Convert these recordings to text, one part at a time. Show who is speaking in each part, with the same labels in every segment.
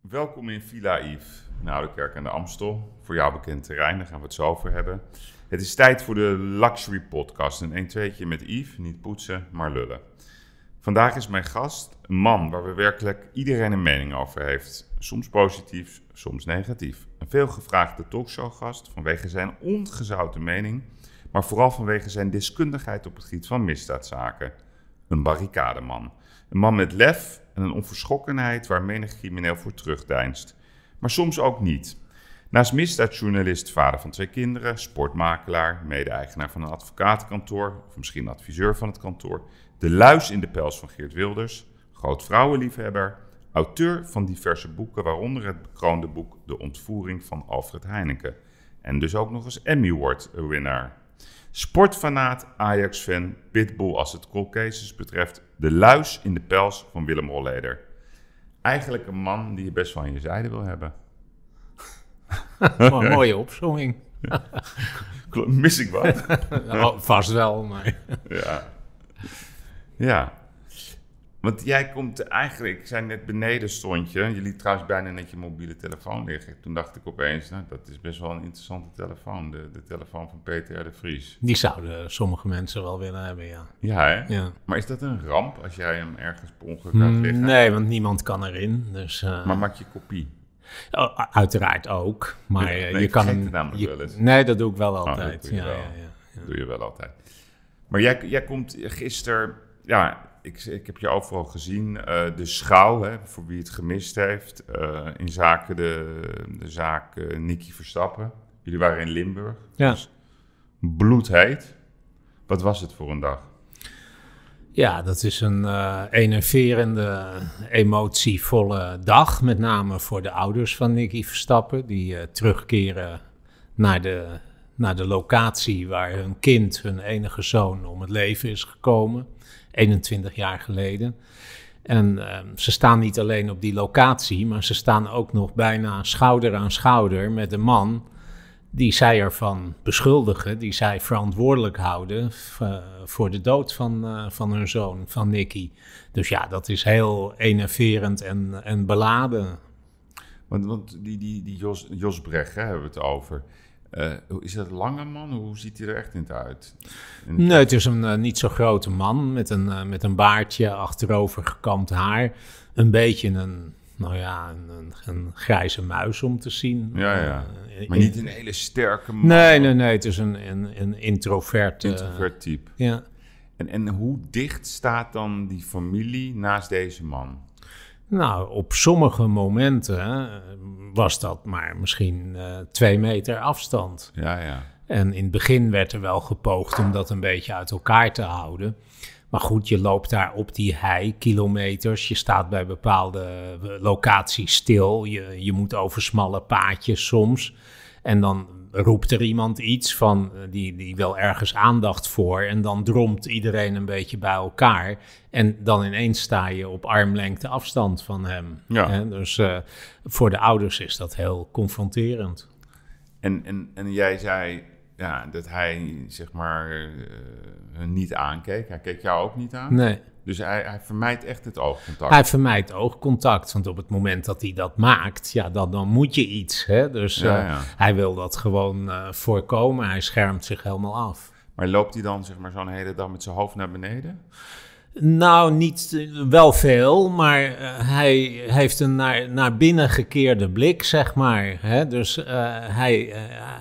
Speaker 1: Welkom in Villa Yves, in de Oude Kerk aan de Amstel. Voor jou bekend terrein, daar gaan we het zo over hebben. Het is tijd voor de Luxury Podcast. Een 1-2'tje met Yves, niet poetsen, maar lullen. Vandaag is mijn gast een man waar we werkelijk iedereen een mening over heeft. Soms positief, soms negatief. Een veelgevraagde talkshowgast vanwege zijn ongezouten mening, maar vooral vanwege zijn deskundigheid op het gebied van misdaadzaken. Een barricademan. Een man met lef en een onverschrokkenheid waar menig crimineel voor terugdeinst. Maar soms ook niet. Naast misdaadjournalist, vader van twee kinderen, sportmakelaar, mede-eigenaar van een advocatenkantoor, of misschien adviseur van het kantoor, de luis in de pels van Geert Wilders, groot vrouwenliefhebber, auteur van diverse boeken, waaronder het bekroonde boek De Ontvoering van Alfred Heineken. En dus ook nog eens Emmy Award winnaar. Sportfanaat, Ajax-fan, pitbull als het cold cases betreft, de luis in de pels van Willem Holleder. Eigenlijk een man die je best wel aan je zijde wil hebben.
Speaker 2: een mooie opzomming.
Speaker 1: Mis ik wat?
Speaker 2: Nou, vast wel, maar...
Speaker 1: ja. Ja. Want jij komt eigenlijk, ik zei net beneden stond je. Je liet trouwens bijna net je mobiele telefoon liggen. Toen dacht ik opeens, nou, dat is best wel een interessante telefoon. De, de telefoon van Peter de Vries.
Speaker 2: Die zouden sommige mensen wel willen hebben, ja.
Speaker 1: Ja, hè?
Speaker 2: ja.
Speaker 1: Maar is dat een ramp als jij hem ergens per ongeluk laat liggen?
Speaker 2: Nee, want niemand kan erin. Dus, uh,
Speaker 1: Maar maak je kopie?
Speaker 2: oh, uiteraard ook. Maar
Speaker 1: nee,
Speaker 2: je kan hem...
Speaker 1: het namelijk
Speaker 2: je-
Speaker 1: wel eens.
Speaker 2: nee, dat doe ik wel
Speaker 1: dat
Speaker 2: altijd.
Speaker 1: doe je
Speaker 2: ja,
Speaker 1: wel.
Speaker 2: ja.
Speaker 1: Dat doe je wel altijd. Maar jij, jij komt gisteren, ja, ik, ik heb je overal gezien, eh, de schouw, hè, voor wie het gemist heeft, eh, in zaken de, de zaak eh, Nicky Verstappen. Jullie waren in Limburg.
Speaker 2: Ja.
Speaker 1: Dus bloedheet. Wat was het voor een dag?
Speaker 2: Ja, dat is een enerverende, emotievolle dag. Met name voor de ouders van Nicky Verstappen. Die terugkeren naar de, naar de locatie waar hun kind, hun enige zoon, om het leven is gekomen. 21 jaar geleden. En eh, ze staan niet alleen op die locatie, maar ze staan ook nog bijna schouder aan schouder met de man die zij ervan beschuldigen, die zij verantwoordelijk houden voor de dood van, eh, van hun zoon, van Nicky. Dus ja, dat is heel enerverend en, en beladen.
Speaker 1: Want, want die, die, die Jos, Jos Brecht, hè, hebben we het over. Eh, is dat een lange man? Hoe ziet hij er echt in uit? In
Speaker 2: Nee, het is een eh, niet zo grote man met een, eh, met een baardje, achterover gekamd haar. Een beetje een, nou ja, een, een, grijze muis om te zien.
Speaker 1: Ja, ja. Maar
Speaker 2: in-
Speaker 1: niet een hele sterke man.
Speaker 2: Nee, nee, nee, het is een, een, een introvert.
Speaker 1: Introvert type.
Speaker 2: ja.
Speaker 1: En, en hoe dicht staat dan die familie naast deze man?
Speaker 2: Nou, op sommige momenten was dat maar misschien eh, twee meter afstand.
Speaker 1: Ja, ja.
Speaker 2: En in het begin werd er wel gepoogd om dat een beetje uit elkaar te houden. Maar goed, je loopt daar op die hei, kilometers. Je staat bij bepaalde eh, locaties stil. Je, je moet over smalle paadjes soms. En dan roept er iemand iets van, eh, die, die wil ergens aandacht voor. En dan dromt iedereen een beetje bij elkaar. En dan ineens sta je op armlengte afstand van hem.
Speaker 1: Ja.
Speaker 2: Hè, Dus eh, voor de ouders is dat heel confronterend.
Speaker 1: En, en, en jij zei ja, dat hij, zeg maar, eh, niet aankeek. Hij keek jou ook niet aan.
Speaker 2: Nee.
Speaker 1: Dus hij, hij vermijdt echt het oogcontact.
Speaker 2: Hij vermijdt oogcontact, want op het moment dat hij dat maakt, ja, dan, dan moet je iets. Hè? Dus
Speaker 1: Ja,
Speaker 2: eh, hij wil dat gewoon eh, voorkomen. Hij schermt zich helemaal af.
Speaker 1: Maar loopt hij dan, zeg maar, zo'n hele dag met zijn hoofd naar beneden?
Speaker 2: Nou, niet eh, wel veel, maar hij heeft een naar, naar binnen gekeerde blik, zeg maar. Hè? Dus hij,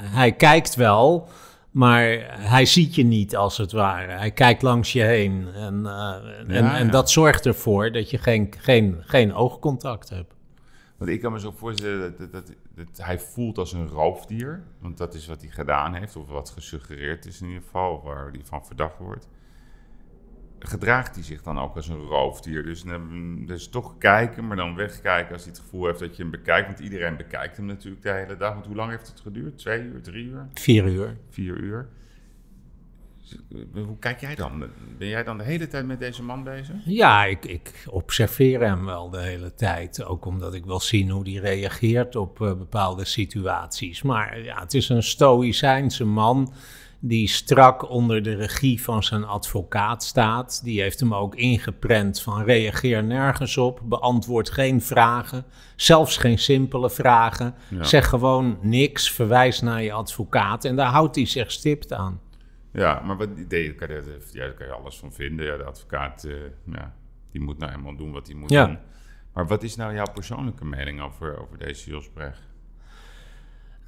Speaker 2: hij kijkt wel, maar hij ziet je niet als het ware. Hij kijkt langs je heen. En, eh, en,
Speaker 1: Ja,
Speaker 2: en dat zorgt ervoor dat je geen, geen, geen oogcontact hebt.
Speaker 1: Want ik kan me zo voorstellen dat, dat, dat, dat hij voelt als een roofdier. Want dat is wat hij gedaan heeft, of wat gesuggereerd is in ieder geval, waar hij van verdacht wordt. Gedraagt hij zich dan ook als een roofdier? Dus, dan- dus toch kijken, maar dan wegkijken als hij het gevoel heeft dat je hem bekijkt. Want iedereen bekijkt hem natuurlijk de hele dag. Want hoe lang heeft het geduurd? Twee uur, drie uur,
Speaker 2: Vier uur.
Speaker 1: vier uur? Hoe kijk jij dan? Ben jij dan de hele tijd met deze man bezig?
Speaker 2: Ja, ik, ik observeer hem wel de hele tijd. Ook omdat ik wil zien hoe hij reageert op eh, bepaalde situaties. Maar ja, het is een stoïcijnse man. Die strak onder de regie van zijn advocaat staat. Die heeft hem ook ingeprent van reageer nergens op, beantwoord geen vragen, zelfs geen simpele vragen.
Speaker 1: Ja.
Speaker 2: Zeg gewoon niks, verwijs naar je advocaat en daar houdt hij zich stipt aan.
Speaker 1: Ja, maar wat idee, kan je, ja, daar kan je alles van vinden. Ja, de advocaat, eh, ja, die moet nou eenmaal doen wat hij moet
Speaker 2: Ja.
Speaker 1: doen. Maar wat is nou jouw persoonlijke mening over, over deze Jos Brecht?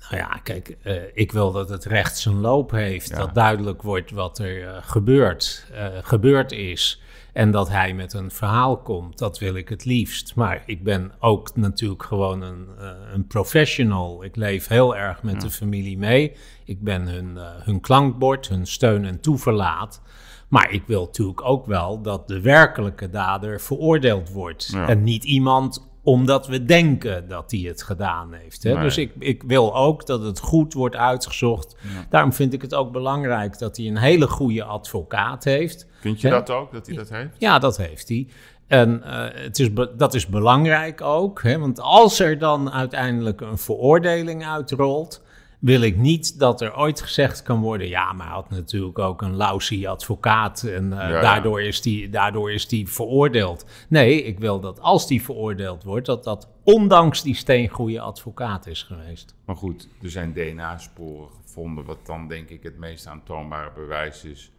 Speaker 2: Nou ja, kijk, eh, ik wil dat het recht zijn loop heeft.
Speaker 1: Ja.
Speaker 2: Dat duidelijk wordt wat er eh, gebeurt, eh, gebeurd is. En dat hij met een verhaal komt. Dat wil ik het liefst. Maar ik ben ook natuurlijk gewoon een, een professional. Ik leef heel erg met de familie mee. Ik ben hun, hun klankbord, hun steun en toeverlaat. Maar ik wil natuurlijk ook wel dat de werkelijke dader veroordeeld wordt.
Speaker 1: Ja.
Speaker 2: En niet iemand omdat we denken dat hij het gedaan heeft. Hè?
Speaker 1: Nee.
Speaker 2: Dus ik, ik wil ook dat het goed wordt uitgezocht. Daarom vind ik het ook belangrijk dat hij een hele goede advocaat heeft.
Speaker 1: Vind je dat ook, dat hij dat heeft?
Speaker 2: Ja, dat heeft hij. En eh, het is dat is belangrijk ook. Hè? Want als er dan uiteindelijk een veroordeling uitrolt, wil ik niet dat er ooit gezegd kan worden: ja, maar hij had natuurlijk ook een lousy advocaat en eh,
Speaker 1: ja.
Speaker 2: daardoor, is die, daardoor is die veroordeeld. Nee, ik wil dat als die veroordeeld wordt, dat dat ondanks die steengoede advocaat is geweest.
Speaker 1: Maar goed, er zijn DNA-sporen gevonden, wat dan denk ik het meest aantoonbare bewijs is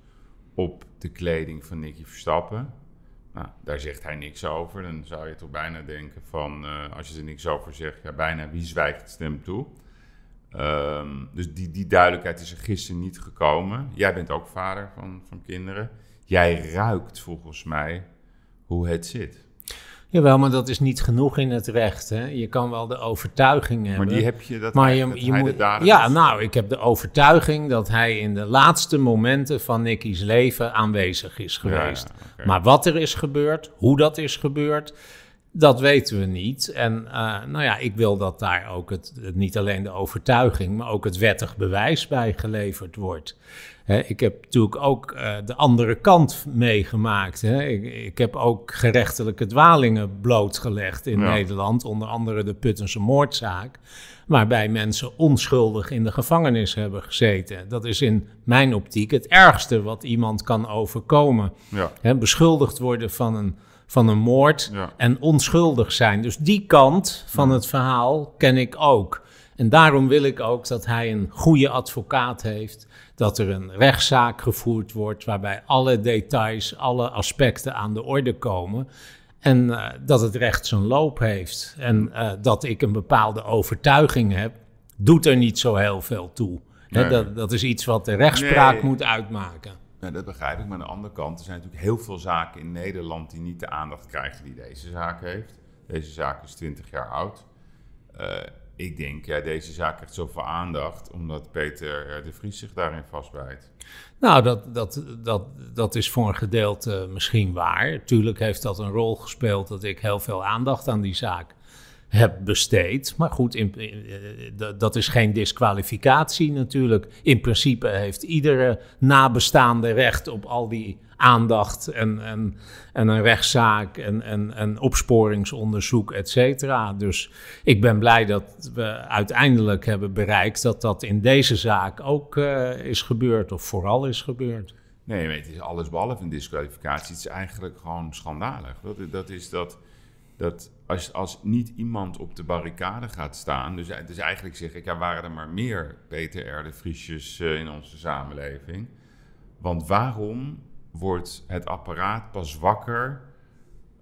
Speaker 1: op de kleding van Nicky Verstappen. Nou, daar zegt hij niks over. Dan zou je toch bijna denken van, eh, als je er niks over zegt, ja, bijna wie zwijgt stem toe. Ehm, dus die, die duidelijkheid is er gisteren niet gekomen. Jij bent ook vader van, van kinderen. Jij ruikt volgens mij hoe het zit.
Speaker 2: Jawel, maar dat is niet genoeg in het recht. Hè? Je kan wel de overtuiging hebben.
Speaker 1: Maar die heb je dat,
Speaker 2: Maar je,
Speaker 1: dat
Speaker 2: je
Speaker 1: hij
Speaker 2: moet, ja,
Speaker 1: is?
Speaker 2: nou, ik heb de overtuiging dat hij in de laatste momenten van Nicky's leven aanwezig is geweest.
Speaker 1: Ja, ja, oké.
Speaker 2: Maar wat er is gebeurd, hoe dat is gebeurd, dat weten we niet. En eh, nou ja, ik wil dat daar ook het, het- niet alleen de overtuiging, maar ook het wettig bewijs bij geleverd wordt. Ik heb natuurlijk ook eh, de andere kant meegemaakt. Ik, ik heb ook gerechtelijke dwalingen blootgelegd in
Speaker 1: Ja.
Speaker 2: Nederland, onder andere de Puttense moordzaak, waarbij mensen onschuldig in de gevangenis hebben gezeten. Dat is in mijn optiek het ergste wat iemand kan overkomen.
Speaker 1: Ja,
Speaker 2: beschuldigd worden van een, van een moord
Speaker 1: Ja.
Speaker 2: en onschuldig zijn. Dus die kant van het verhaal ken ik ook. En daarom wil ik ook dat hij een goede advocaat heeft. Dat er een rechtszaak gevoerd wordt waarbij alle details, alle aspecten aan de orde komen. En eh, dat het recht zijn loop heeft. En eh, dat ik een bepaalde overtuiging heb, doet er niet zo heel veel toe. Dat, dat is iets wat de rechtspraak
Speaker 1: Nee.
Speaker 2: moet uitmaken.
Speaker 1: Ja, dat begrijp ik. Maar aan de andere kant, er zijn natuurlijk heel veel zaken in Nederland die niet de aandacht krijgen die deze zaak heeft. Deze zaak is 20 jaar oud. Eh, ik denk, ja, deze zaak krijgt zoveel aandacht omdat Peter eh, de Vries zich daarin vastbijt.
Speaker 2: Nou, dat, dat, dat, dat is voor een gedeelte misschien waar. Tuurlijk heeft dat een rol gespeeld dat ik heel veel aandacht aan die zaak heb besteed. Maar goed, in, in- eh, dat- is geen disqualificatie natuurlijk. In principe heeft iedere nabestaande recht op al die aandacht en, en, en een rechtszaak en, en, opsporingsonderzoek, et cetera. Dus ik ben blij dat we uiteindelijk hebben bereikt dat dat in deze zaak ook eh, is gebeurd, of vooral is gebeurd.
Speaker 1: Nee, het is alles behalve een disqualificatie. Het is eigenlijk gewoon schandalig. Dat, dat is dat, dat als, als niet iemand op de barricade gaat staan... Dus, dus eigenlijk zeg ik, ja, waren er maar meer Peter R. de Vriesjes eh, in onze samenleving. Want waarom wordt het apparaat pas wakker...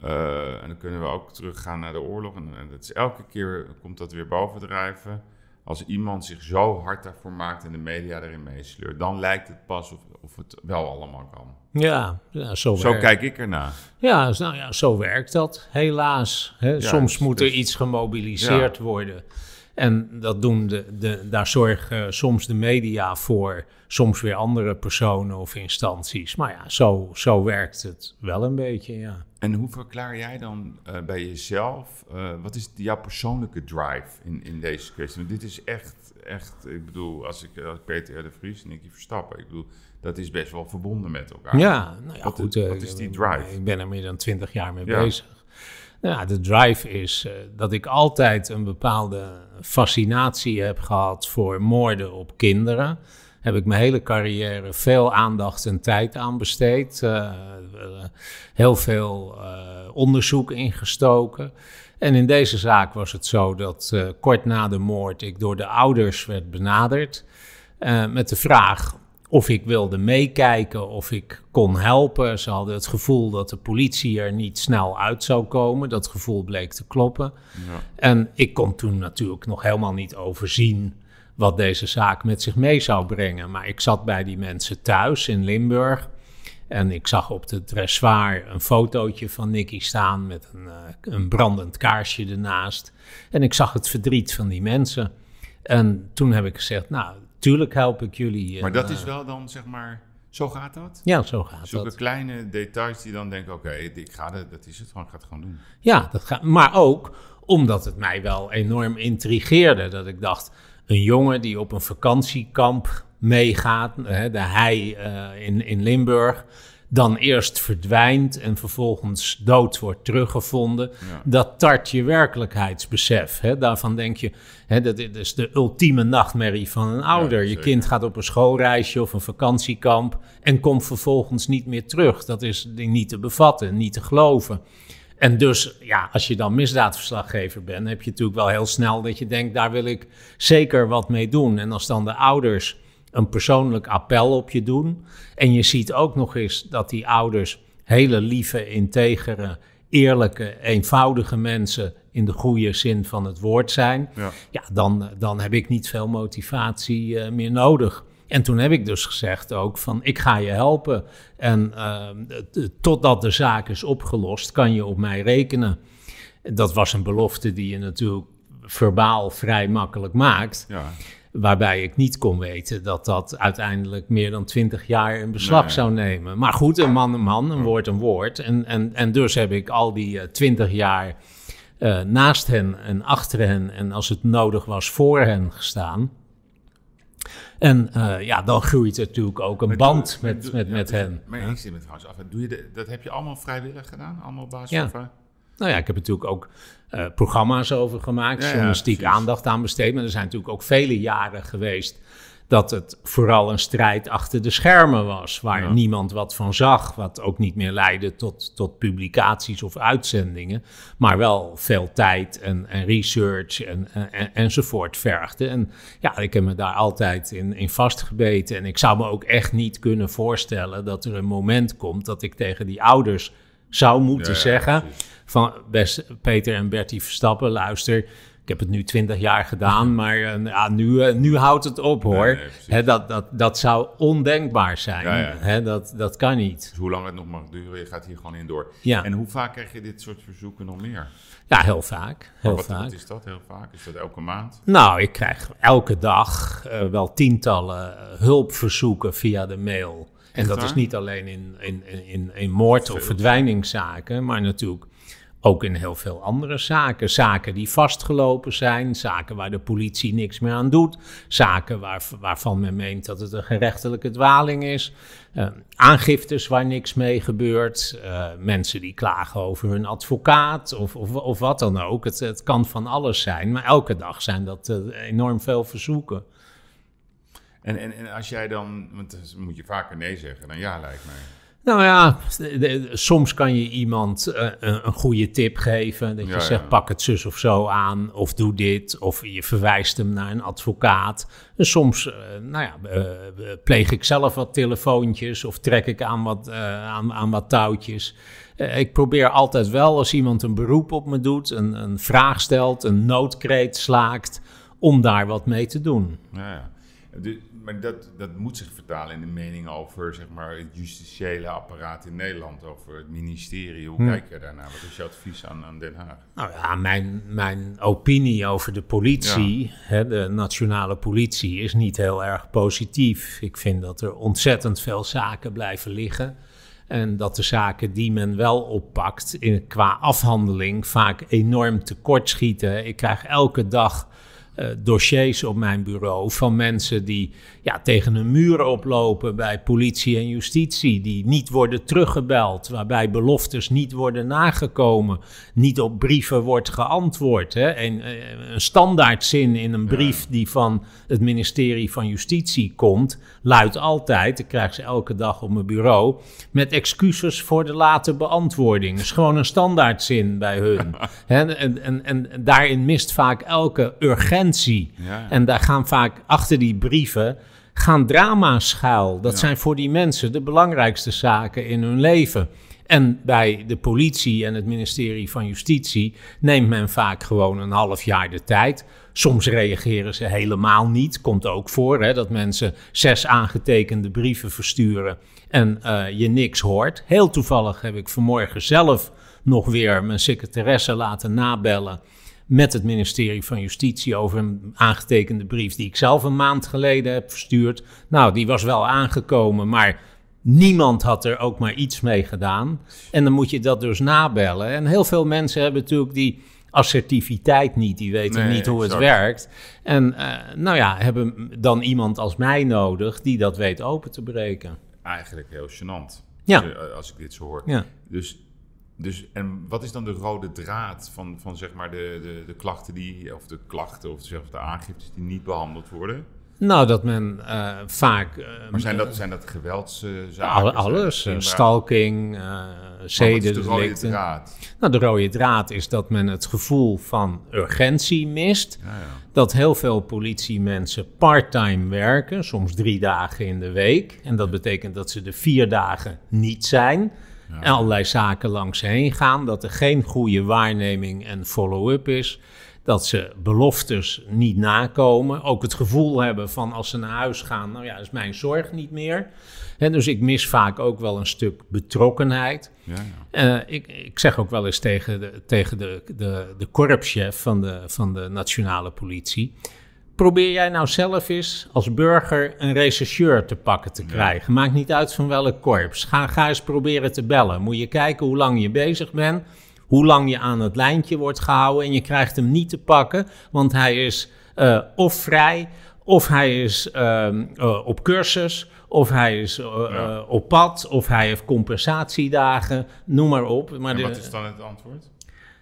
Speaker 1: eh, en dan kunnen we ook teruggaan naar de oorlog. En, en dat is elke keer komt dat weer bovendrijven. Als iemand zich zo hard daarvoor maakt en de media erin meesleurt, dan lijkt het pas of, of het wel allemaal kan.
Speaker 2: Ja, ja zo,
Speaker 1: Zo
Speaker 2: werkt-
Speaker 1: kijk ik ernaar.
Speaker 2: Ja, nou ja, zo werkt dat, helaas. Hè. Soms moet er
Speaker 1: dus-
Speaker 2: iets gemobiliseerd worden. En dat doen de, de, daar zorgen soms de media voor, soms weer andere personen of instanties. Maar ja, zo, zo werkt het wel een beetje, ja.
Speaker 1: En hoe verklaar jij dan eh, bij jezelf, eh, wat is jouw persoonlijke drive in, in deze kwestie? Want dit is echt, echt, ik bedoel, als ik, als Peter R. de Vries en Nicky Verstappen, ik bedoel, dat is best wel verbonden met elkaar.
Speaker 2: Ja, nou ja,
Speaker 1: Wat-
Speaker 2: goed.
Speaker 1: wat
Speaker 2: eh,
Speaker 1: is die drive?
Speaker 2: Ik ben er meer dan twintig jaar mee
Speaker 1: Ja.
Speaker 2: bezig. Nou de drive is eh, dat ik altijd een bepaalde fascinatie heb gehad voor moorden op kinderen. heb ik mijn hele carrière veel aandacht en tijd aan besteed. Uh, heel veel onderzoek ingestoken. En in deze zaak was het zo dat kort na de moord ik door de ouders werd benaderd. met de vraag of ik wilde meekijken, of ik kon helpen. Ze hadden het gevoel dat de politie er niet snel uit zou komen. Dat gevoel bleek te kloppen. Ja. En ik kon toen natuurlijk nog helemaal niet overzien wat deze zaak met zich mee zou brengen. Maar ik zat bij die mensen thuis in Limburg. En ik zag op de dressoir een fotootje van Nicky staan met een, uh, een brandend kaarsje ernaast. En ik zag het verdriet van die mensen. En toen heb ik gezegd, nou, tuurlijk help ik jullie.
Speaker 1: Maar dat is wel dan, zeg maar, zo gaat dat?
Speaker 2: Ja, zo gaat
Speaker 1: Zulke dat. kleine details die dan denken, oké, ik ga dat, dat is het gewoon, ik ga het gewoon doen.
Speaker 2: Ja, dat gaat, maar ook omdat het mij wel enorm intrigeerde. Dat ik dacht, een jongen die op een vakantiekamp meegaat, hè, de hei uh, in, in Limburg dan eerst verdwijnt en vervolgens dood wordt teruggevonden. Dat tart je werkelijkheidsbesef. Hè? Daarvan denk je, hè, dat is de ultieme nachtmerrie van een ouder. je kind gaat op een schoolreisje of een vakantiekamp en komt vervolgens niet meer terug. Dat is niet te bevatten, niet te geloven. En dus, ja, als je dan misdaadverslaggever bent, heb je natuurlijk wel heel snel dat je denkt, daar wil ik zeker wat mee doen. En als dan de ouders een persoonlijk appel op je doen. En je ziet ook nog eens dat die ouders hele lieve, integere, eerlijke, eenvoudige mensen in de goede zin van het woord zijn. Ja, ja dan, dan heb ik niet veel motivatie uh, meer nodig. En toen heb ik dus gezegd ook van ik ga je helpen. En uh, totdat de zaak is opgelost, kan je op mij rekenen. Dat was een belofte die je natuurlijk verbaal vrij makkelijk maakt. Ja. Waarbij ik niet kon weten dat dat uiteindelijk meer dan twintig jaar in beslag zou nemen. Maar goed, een man een man, een woord een woord. En, en, en dus heb ik al die eh, twintig jaar uh, naast hen en achter hen en als het nodig was voor hen gestaan. En uh, ja, dan groeit er natuurlijk ook een band met, met, met, met hen.
Speaker 1: Maar ik zit met trouwens af. Doe je de, dat heb je allemaal vrijwillig gedaan? Allemaal op basis ja. van...
Speaker 2: Nou ja, ik heb natuurlijk ook uh, programma's over gemaakt, ja, journalistiek aandacht aan besteed. Maar er zijn natuurlijk ook vele jaren geweest dat het vooral een strijd achter de schermen was, waar niemand wat van zag, wat ook niet meer leidde tot, tot publicaties of uitzendingen, maar wel veel tijd en, en research en, en, enzovoort vergde. En ja, ik heb me daar altijd in, in vastgebeten en ik zou me ook echt niet kunnen voorstellen dat er een moment komt dat ik tegen die ouders zou moeten zeggen van best Peter en Bertie Verstappen, luister, ik heb het nu twintig jaar gedaan, maar uh, ja, nu, uh, nu houdt het op hoor. Nee, dat, dat, dat zou ondenkbaar zijn. Ja, dat, dat kan niet.
Speaker 1: Dus hoe lang het nog mag duren, je gaat hier gewoon in door. En hoe vaak krijg je dit soort verzoeken nog meer?
Speaker 2: Ja, heel vaak. Heel
Speaker 1: wat,
Speaker 2: vaak.
Speaker 1: wat is dat heel vaak? Is dat elke maand?
Speaker 2: Nou, ik krijg elke dag uh, wel tientallen hulpverzoeken via de mail. En dat is niet alleen in, in, in, in moord- of verdwijningszaken, maar natuurlijk ook in heel veel andere zaken. Zaken die vastgelopen zijn, zaken waar de politie niks meer aan doet, zaken waar, waarvan men meent dat het een gerechtelijke dwaling is, uh, aangiftes waar niks mee gebeurt, uh, mensen die klagen over hun advocaat of, of, of wat dan ook. Het, het, kan van alles zijn, maar elke dag zijn dat uh, enorm veel verzoeken.
Speaker 1: En, en, en als jij dan, want dan moet je vaker nee zeggen dan ja, lijkt mij.
Speaker 2: Nou ja, soms kan je iemand uh, een goede tip geven. Dat je zegt, pak het zus of zo aan, of doe dit. Of je verwijst hem naar een advocaat. En soms uh, nou ja, uh, pleeg ik zelf wat telefoontjes of trek ik aan wat, aan, aan wat touwtjes. ik probeer altijd wel, als iemand een beroep op me doet, een, een vraag stelt, een noodkreet slaakt, om daar wat mee te doen.
Speaker 1: Ja, ja. De, maar dat, dat moet zich vertalen in de mening over zeg maar, het justitiële apparaat in Nederland, over het ministerie. Hoe hm. kijk je daarnaar? Wat is je advies aan, aan Den Haag?
Speaker 2: Nou ja, mijn, mijn opinie over de politie, hè, de nationale politie, is niet heel erg positief. Ik vind dat er ontzettend veel zaken blijven liggen. En dat de zaken die men wel oppakt in, qua afhandeling vaak enorm tekortschieten. Ik krijg elke dag dossiers op mijn bureau van mensen die ja, tegen een muur oplopen bij politie en justitie, die niet worden teruggebeld, waarbij beloftes niet worden nagekomen, niet op brieven wordt geantwoord. Hè. En, uh, een standaardzin in een brief die van het ministerie van Justitie komt, luidt altijd, ik krijg ze elke dag op mijn bureau, met excuses voor de late beantwoording. Dat is gewoon een standaardzin bij hun. en, en, en, en daarin mist vaak elke urgentie ja. En daar gaan vaak achter die brieven gaan drama's schuil. Dat zijn voor die mensen de belangrijkste zaken in hun leven. En bij de politie en het ministerie van Justitie neemt men vaak gewoon een half jaar de tijd. Soms reageren ze helemaal niet. Komt ook voor hè, dat mensen zes aangetekende brieven versturen en uh, je niks hoort. Heel toevallig heb ik vanmorgen zelf nog weer mijn secretaresse laten nabellen met het ministerie van Justitie over een aangetekende brief die ik zelf een maand geleden heb verstuurd. Nou, die was wel aangekomen, maar niemand had er ook maar iets mee gedaan. En dan moet je dat dus nabellen. En heel veel mensen hebben natuurlijk die assertiviteit niet, die weten niet hoe het werkt. En uh, nou ja, hebben dan iemand als mij nodig die dat weet open te breken.
Speaker 1: Eigenlijk heel gênant.
Speaker 2: Ja.
Speaker 1: Eh, als ik dit zo hoor.
Speaker 2: Ja.
Speaker 1: Dus dus, en wat is dan de rode draad van, van zeg maar de, de, de klachten die, of de klachten of zeg, de aangiftes die niet behandeld worden?
Speaker 2: Nou, dat men uh, vaak. Uh,
Speaker 1: maar zijn dat, zijn dat geweldszaken?
Speaker 2: alles. Stalking, zeden.
Speaker 1: de rode draad?
Speaker 2: Nou, de rode draad is dat men het gevoel van urgentie mist. Ja, ja. Dat heel veel politiemensen parttime werken, soms drie dagen in de week. En dat betekent dat ze de vier dagen niet zijn. Ja. En allerlei zaken langs heen gaan. Dat er geen goede waarneming en follow-up is. Dat ze beloftes niet nakomen. Ook het gevoel hebben van als ze naar huis gaan, nou ja, is mijn zorg niet meer. En dus ik mis vaak ook wel een stuk betrokkenheid. Ja, ja. Uh, ik, ik zeg ook wel eens tegen de, tegen de, de, de korpschef van de, van de nationale politie. Probeer jij nou zelf eens als burger een rechercheur te pakken te krijgen. Maakt niet uit van welk korps. Ga, ga eens proberen te bellen. Moet je kijken hoe lang je bezig bent. Hoe lang je aan het lijntje wordt gehouden. En je krijgt hem niet te pakken, want hij is uh, of vrij. Of hij is uh, uh, op cursus, of hij is ja. op pad, of hij heeft compensatiedagen, noem maar op. Maar
Speaker 1: en wat is dan het antwoord?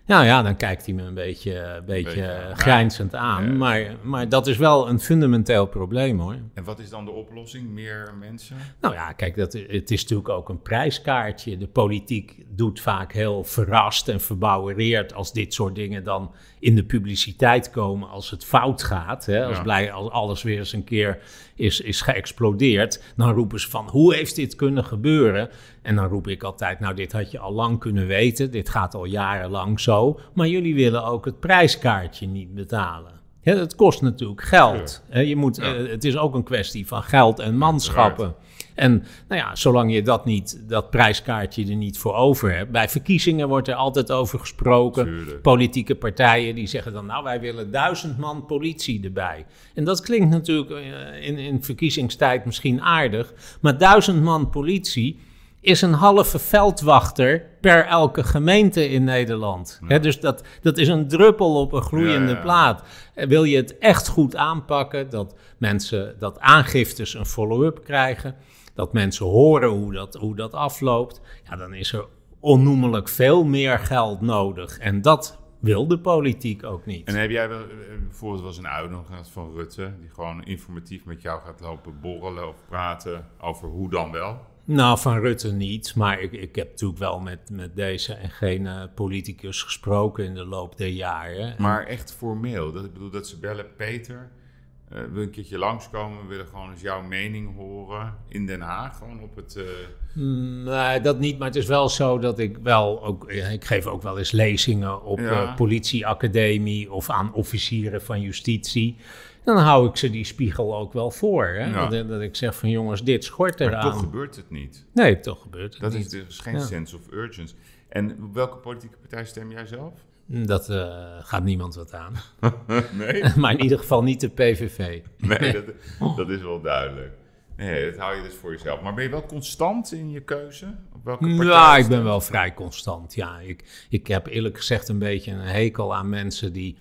Speaker 2: Nou ja, dan kijkt hij me een beetje, een beetje, beetje grijnzend aan. Ja. Maar, maar dat is wel een fundamenteel probleem hoor.
Speaker 1: En wat is dan de oplossing? Meer mensen?
Speaker 2: Nou ja, kijk, dat, het is natuurlijk ook een prijskaartje. De politiek doet vaak heel verrast en verbouwereerd als dit soort dingen dan in de publiciteit komen als het fout gaat. Hè? Als, ja. blij, als alles weer eens een keer is, is geëxplodeerd. Dan roepen ze van, hoe heeft dit kunnen gebeuren? En dan roep ik altijd, nou dit had je al lang kunnen weten. Dit gaat al jarenlang zo. Maar jullie willen ook het prijskaartje niet betalen. Ja, het kost natuurlijk geld. Ja. Je moet, ja. uh, het is ook een kwestie van geld en manschappen. En nou ja, zolang je dat niet, dat prijskaartje er niet voor over hebt. Bij verkiezingen wordt er altijd over gesproken. Tuurlijk. Politieke partijen die zeggen dan, nou wij willen duizend man politie erbij. En dat klinkt natuurlijk uh, in, in verkiezingstijd misschien aardig. Maar duizend man politie is een halve veldwachter per elke gemeente in Nederland. Ja. He, dus dat, dat is een druppel op een ja, ja. plaat. Wil je het echt goed aanpakken, dat mensen, dat aangiftes een follow-up krijgen, dat mensen horen hoe dat, hoe dat afloopt, ja, dan is er onnoemelijk veel meer geld nodig. En dat wil de politiek ook niet.
Speaker 1: En heb jij wel, bijvoorbeeld was een uitnodiging van Rutte, die gewoon informatief met jou gaat lopen borrelen of praten over hoe dan wel?
Speaker 2: Nou, van Rutte niet. Maar ik, ik heb natuurlijk wel met, met deze en geen uh, politicus gesproken in de loop der jaren.
Speaker 1: Maar echt formeel? Dat, ik bedoel dat ze bellen, Peter, uh, wil een keertje langskomen. We willen gewoon eens jouw mening horen in Den Haag. Gewoon op het... Uh...
Speaker 2: Mm, nee, dat niet. Maar het is wel zo dat ik wel ook... Ik geef ook wel eens lezingen op ja. politieacademie of aan officieren van justitie dan hou ik ze die spiegel ook wel voor. Hè? Ja. Dat, dat, ik zeg van jongens, dit schort eraan.
Speaker 1: Maar toch gebeurt het niet.
Speaker 2: Nee, toch gebeurt het
Speaker 1: dat
Speaker 2: niet.
Speaker 1: Dat is dus geen ja. sense of urgency. En welke politieke partij stem jij zelf?
Speaker 2: Dat uh, gaat niemand wat aan.
Speaker 1: nee?
Speaker 2: maar in ieder geval niet de PVV.
Speaker 1: nee, dat, dat, is wel duidelijk. Nee, dat hou je dus voor jezelf. Maar ben je wel constant in je keuze? Op welke partij
Speaker 2: ja, ik ben wel vrij constant. Ja, ik, ik heb eerlijk gezegd een beetje een hekel aan mensen die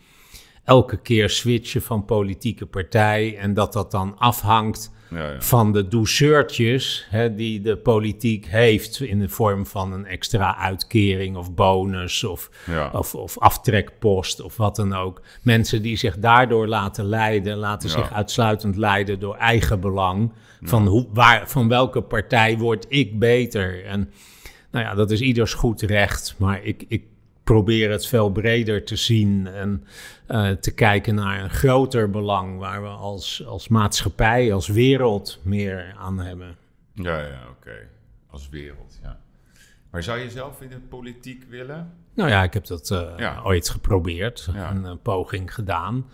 Speaker 2: elke keer switchen van politieke partij en dat dat dan afhangt
Speaker 1: Ja, ja.
Speaker 2: van de douceurtjes hè, die de politiek heeft in de vorm van een extra uitkering of bonus of,
Speaker 1: Ja.
Speaker 2: of, of aftrekpost of wat dan ook. Mensen die zich daardoor laten leiden, laten zich uitsluitend leiden door eigen belang. Van, hoe, waar, van welke partij word ik beter? En nou ja, dat is ieders goed recht, maar ik, ik probeer het veel breder te zien en eh, te kijken naar een groter belang waar we als, als maatschappij, als wereld meer aan hebben.
Speaker 1: Ja, ja, oké. Als wereld, ja. Maar zou je zelf in de politiek willen?
Speaker 2: Nou ja, ik heb dat eh,
Speaker 1: Ja.
Speaker 2: ooit geprobeerd,
Speaker 1: Ja.
Speaker 2: een, poging gedaan.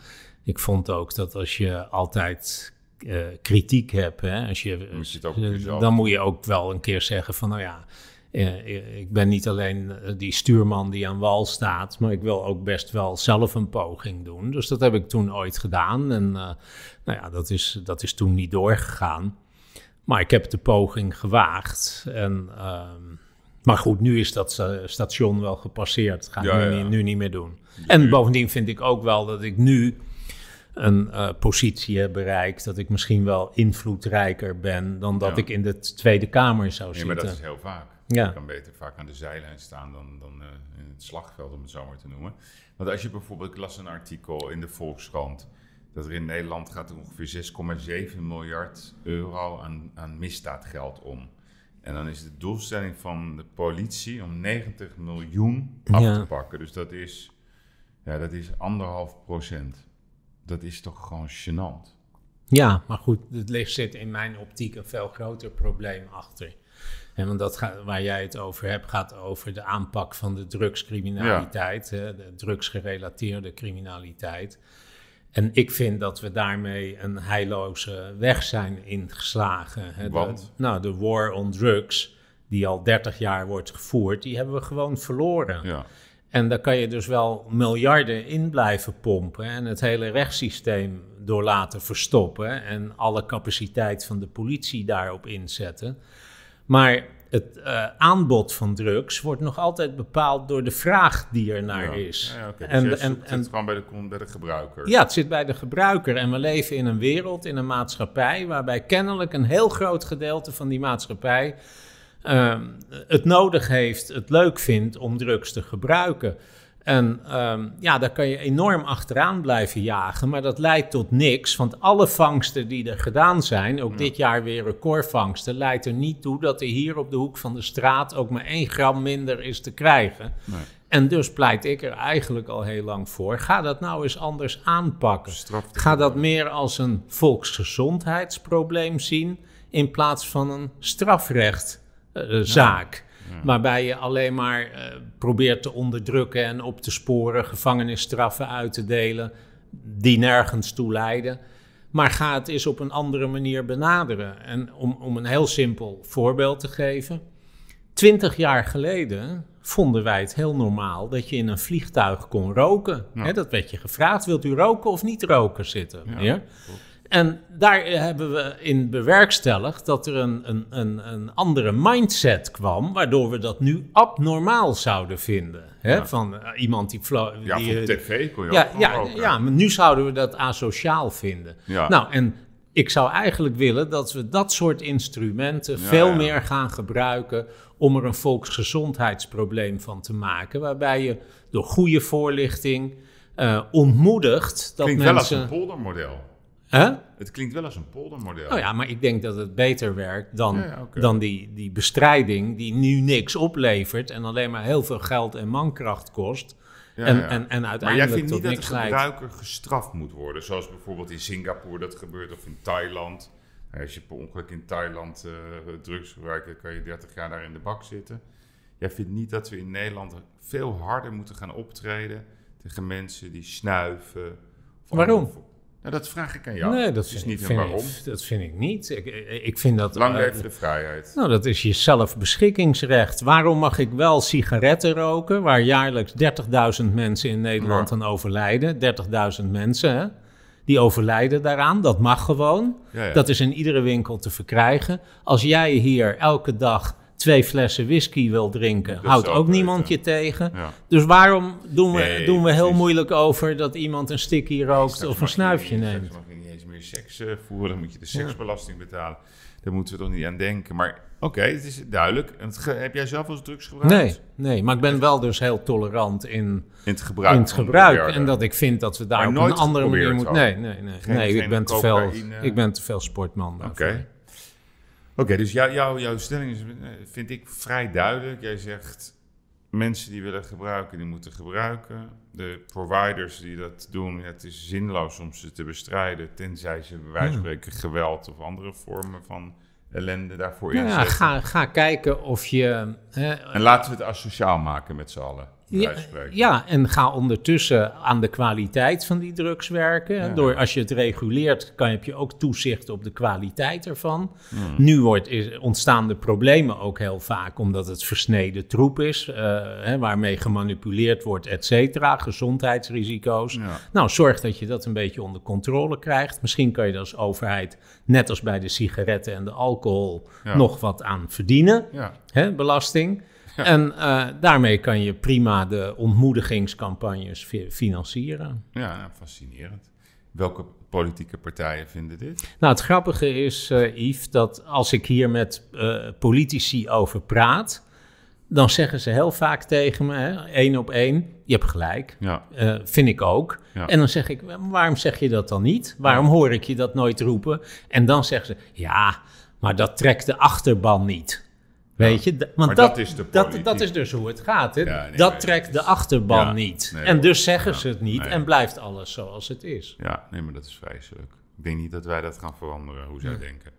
Speaker 2: Ik vond ook dat als je altijd eh, kritiek hebt, hè, als je,
Speaker 1: Moet je
Speaker 2: dan moet je ook wel een keer zeggen van, nou ja, ik ben niet alleen eh, die stuurman die aan wal staat, maar ik wil ook best wel zelf een poging doen. Dus dat heb ik toen ooit gedaan en eh, nou ja, dat is, dat is toen niet doorgegaan. Maar ik heb de poging gewaagd en... ehm, maar goed, nu is dat eh, station wel gepasseerd. Ga ik
Speaker 1: Ja,
Speaker 2: nu,
Speaker 1: ja.
Speaker 2: Niet, nu niet meer doen. En bovendien vind ik ook wel dat ik nu een positie heb bereikt. Dat ik misschien wel invloedrijker ben dan dat
Speaker 1: Ja.
Speaker 2: ik in de Tweede Kamer zou
Speaker 1: Nee, maar
Speaker 2: zitten.
Speaker 1: dat is heel vaak.
Speaker 2: Ja.
Speaker 1: Je kan beter vaak aan de zijlijn staan dan, dan eh, in het slagveld, om het zo maar te noemen. Want als je bijvoorbeeld, ik las een artikel in de Volkskrant, dat er in Nederland gaat er ongeveer 6,7 miljard euro aan, aan misdaadgeld om. En dan is de doelstelling van de politie om 90 miljoen af
Speaker 2: Ja.
Speaker 1: te pakken. Dus dat is, ja, dat is anderhalf procent. Dat is toch gewoon gênant.
Speaker 2: Ja, maar goed, het ligt, zit in mijn optiek een veel groter probleem achter. En want dat gaat, waar jij het over hebt, gaat over de aanpak van de drugscriminaliteit, hè, de drugsgerelateerde criminaliteit. En ik vind dat we daarmee een heilloze weg zijn ingeslagen. Hè. De-
Speaker 1: Want?
Speaker 2: nou, de war on drugs, die al 30 jaar wordt gevoerd, die hebben we gewoon verloren.
Speaker 1: Ja,
Speaker 2: En daar kan je dus wel miljarden in blijven pompen en het hele rechtssysteem door laten verstoppen en alle capaciteit van de politie daarop inzetten. Maar het eh, aanbod van drugs wordt nog altijd bepaald door de vraag die er naar
Speaker 1: ja.
Speaker 2: is.
Speaker 1: Ja, oké. Dus
Speaker 2: en, en, en,
Speaker 1: het gewoon bij de, bij de gebruiker.
Speaker 2: ja, het zit bij de gebruiker en we leven in een wereld, in een maatschappij, waarbij kennelijk een heel groot gedeelte van die maatschappij ehm, het nodig heeft, het leuk vindt om drugs te gebruiken. En ehm, ja, daar kan je enorm achteraan blijven jagen, maar dat leidt tot niks. Want alle vangsten die er gedaan zijn, ook dit jaar weer recordvangsten, leidt er niet toe dat er hier op de hoek van de straat ook maar één gram minder is te krijgen.
Speaker 1: Nee.
Speaker 2: En dus pleit ik er eigenlijk al heel lang voor. Ga dat nou eens anders aanpakken. Ga dat meer als een volksgezondheidsprobleem zien in plaats van een strafrechtzaak. Waarbij je alleen maar eh, probeert te onderdrukken en op te sporen, gevangenisstraffen uit te delen, die nergens toe leiden. Maar ga het eens op een andere manier benaderen. En om, om een heel simpel voorbeeld te geven. Twintig jaar geleden vonden wij het heel normaal dat je in een vliegtuig kon roken.
Speaker 1: Ja.
Speaker 2: Dat werd je gevraagd, wilt u roken of niet roken zitten?
Speaker 1: Ja?
Speaker 2: En daar eh, hebben we in bewerkstelligd dat er een, een, een, een andere mindset kwam, waardoor we dat nu abnormaal zouden vinden. Hè?
Speaker 1: Ja.
Speaker 2: Van eh, iemand die...
Speaker 1: Ja,
Speaker 2: die eh,
Speaker 1: tv kon je
Speaker 2: ja,
Speaker 1: ook
Speaker 2: ja, ja, maar nu zouden we dat asociaal vinden.
Speaker 1: Ja.
Speaker 2: Nou, en ik zou eigenlijk willen dat we dat soort instrumenten
Speaker 1: Ja,
Speaker 2: veel
Speaker 1: ja.
Speaker 2: meer gaan gebruiken om er een volksgezondheidsprobleem van te maken. Waarbij je door goede voorlichting ontmoedigt dat
Speaker 1: Klinkt wel als
Speaker 2: mensen.
Speaker 1: een poldermodel. Het klinkt wel als een poldermodel.
Speaker 2: Nou ja, maar ik denk dat het beter werkt dan,
Speaker 1: Ja, ja, oké.
Speaker 2: dan die, die bestrijding die nu niks oplevert en alleen maar heel veel geld en mankracht kost.
Speaker 1: Ja,
Speaker 2: en, en, en
Speaker 1: maar
Speaker 2: uiteindelijk
Speaker 1: jij vindt niet dat de
Speaker 2: leidt.
Speaker 1: gebruiker gestraft moet worden, zoals bijvoorbeeld in Singapore dat gebeurt of in Thailand. Nou, Als je per ongeluk in Thailand eh, drugs gebruikt, dan kan je 30 jaar daar in de bak zitten. Jij vindt niet dat we in Nederland veel harder moeten gaan optreden tegen mensen die snuiven? of
Speaker 2: Waarom?
Speaker 1: Nou, dat vraag ik aan jou.
Speaker 2: nee, dat
Speaker 1: is
Speaker 2: vind,
Speaker 1: niet
Speaker 2: ik,
Speaker 1: waarom.
Speaker 2: ik, dat vind ik niet. Ik, ik vind dat.
Speaker 1: Lang
Speaker 2: eh,
Speaker 1: de vrijheid.
Speaker 2: Nou, dat is je zelfbeschikkingsrecht. Waarom mag ik wel sigaretten roken, waar jaarlijks 30.000 mensen in Nederland
Speaker 1: Ja.
Speaker 2: aan overlijden? 30.000 mensen, hè? Die overlijden daaraan. Dat mag gewoon.
Speaker 1: Ja, ja.
Speaker 2: Dat is in iedere winkel te verkrijgen. Als jij hier elke dag twee flessen whisky wil drinken,
Speaker 1: Dat
Speaker 2: houdt ook niemand je tegen.
Speaker 1: Ja.
Speaker 2: Dus waarom doen we,
Speaker 1: Nee,
Speaker 2: doen we heel
Speaker 1: precies.
Speaker 2: moeilijk over dat iemand een sticky rookt of een
Speaker 1: je
Speaker 2: snuifje
Speaker 1: niet-
Speaker 2: neemt?
Speaker 1: Mag je niet eens meer seks eh, voeren, dan moet je de seksbelasting betalen. Daar moeten we toch niet aan denken. Maar oké, het is duidelijk. En het ge- heb jij zelf als drugs gebruikt?
Speaker 2: Nee, nee, maar ik ben wel dus heel tolerant in,
Speaker 1: In het gebruik.
Speaker 2: in het gebruik. En dat ik vind dat we daar
Speaker 1: Maar
Speaker 2: op een andere manier moeten... Nee, nee, nee. Nee ik, ben te veel, ik ben te veel sportman
Speaker 1: Oké. Oké, dus jou, jou, jouw stelling is, eh, vind ik vrij duidelijk. Jij zegt, mensen die willen gebruiken, die moeten gebruiken. De providers die dat doen, ja, het is zinloos om ze te bestrijden... tenzij ze bij wijze van spreken geweld of andere vormen van ellende daarvoor
Speaker 2: Nou ja,
Speaker 1: inzetten.
Speaker 2: ga, ga kijken of je... hè,
Speaker 1: En laten we het asociaal maken met z'n allen.
Speaker 2: Ja, ja, en ga ondertussen aan de kwaliteit van die drugs werken.
Speaker 1: Ja.
Speaker 2: Door, als je het reguleert, kan, heb je ook toezicht op de kwaliteit ervan.
Speaker 1: Hmm.
Speaker 2: Nu wordt, is, ontstaan de problemen ook heel vaak omdat het versneden troep is, eh, hè, waarmee gemanipuleerd wordt, et cetera, gezondheidsrisico's.
Speaker 1: Ja.
Speaker 2: Nou, zorg dat je dat een beetje onder controle krijgt. Misschien kan je er als overheid, net als bij de sigaretten en de alcohol, nog wat aan verdienen
Speaker 1: Ja.
Speaker 2: hè, belasting. En eh, daarmee kan je prima de ontmoedigingscampagnes fi- financieren.
Speaker 1: ja, fascinerend. Welke politieke partijen vinden dit?
Speaker 2: Nou, het grappige is, eh Yves, dat als ik hier met eh, politici over praat, dan zeggen ze heel vaak tegen me, hè, één op één, je hebt gelijk.
Speaker 1: Ja,
Speaker 2: vind ik ook.
Speaker 1: Ja.
Speaker 2: En dan zeg ik, waarom zeg je dat dan niet? Waarom hoor ik je dat nooit roepen? En dan zeggen ze, ja, maar dat trekt de achterban niet. Weet je, want dat,
Speaker 1: dat is de
Speaker 2: dat,
Speaker 1: politiek.
Speaker 2: dat is dus hoe het gaat. Hè?
Speaker 1: Ja, nee,
Speaker 2: dat trekt de achterban
Speaker 1: Ja,
Speaker 2: niet. en dus zeggen
Speaker 1: Ja,
Speaker 2: ze het niet en blijft alles zoals het is.
Speaker 1: ja, nee, maar dat is vreselijk. Ik denk niet dat wij dat gaan veranderen, hoe zij denken.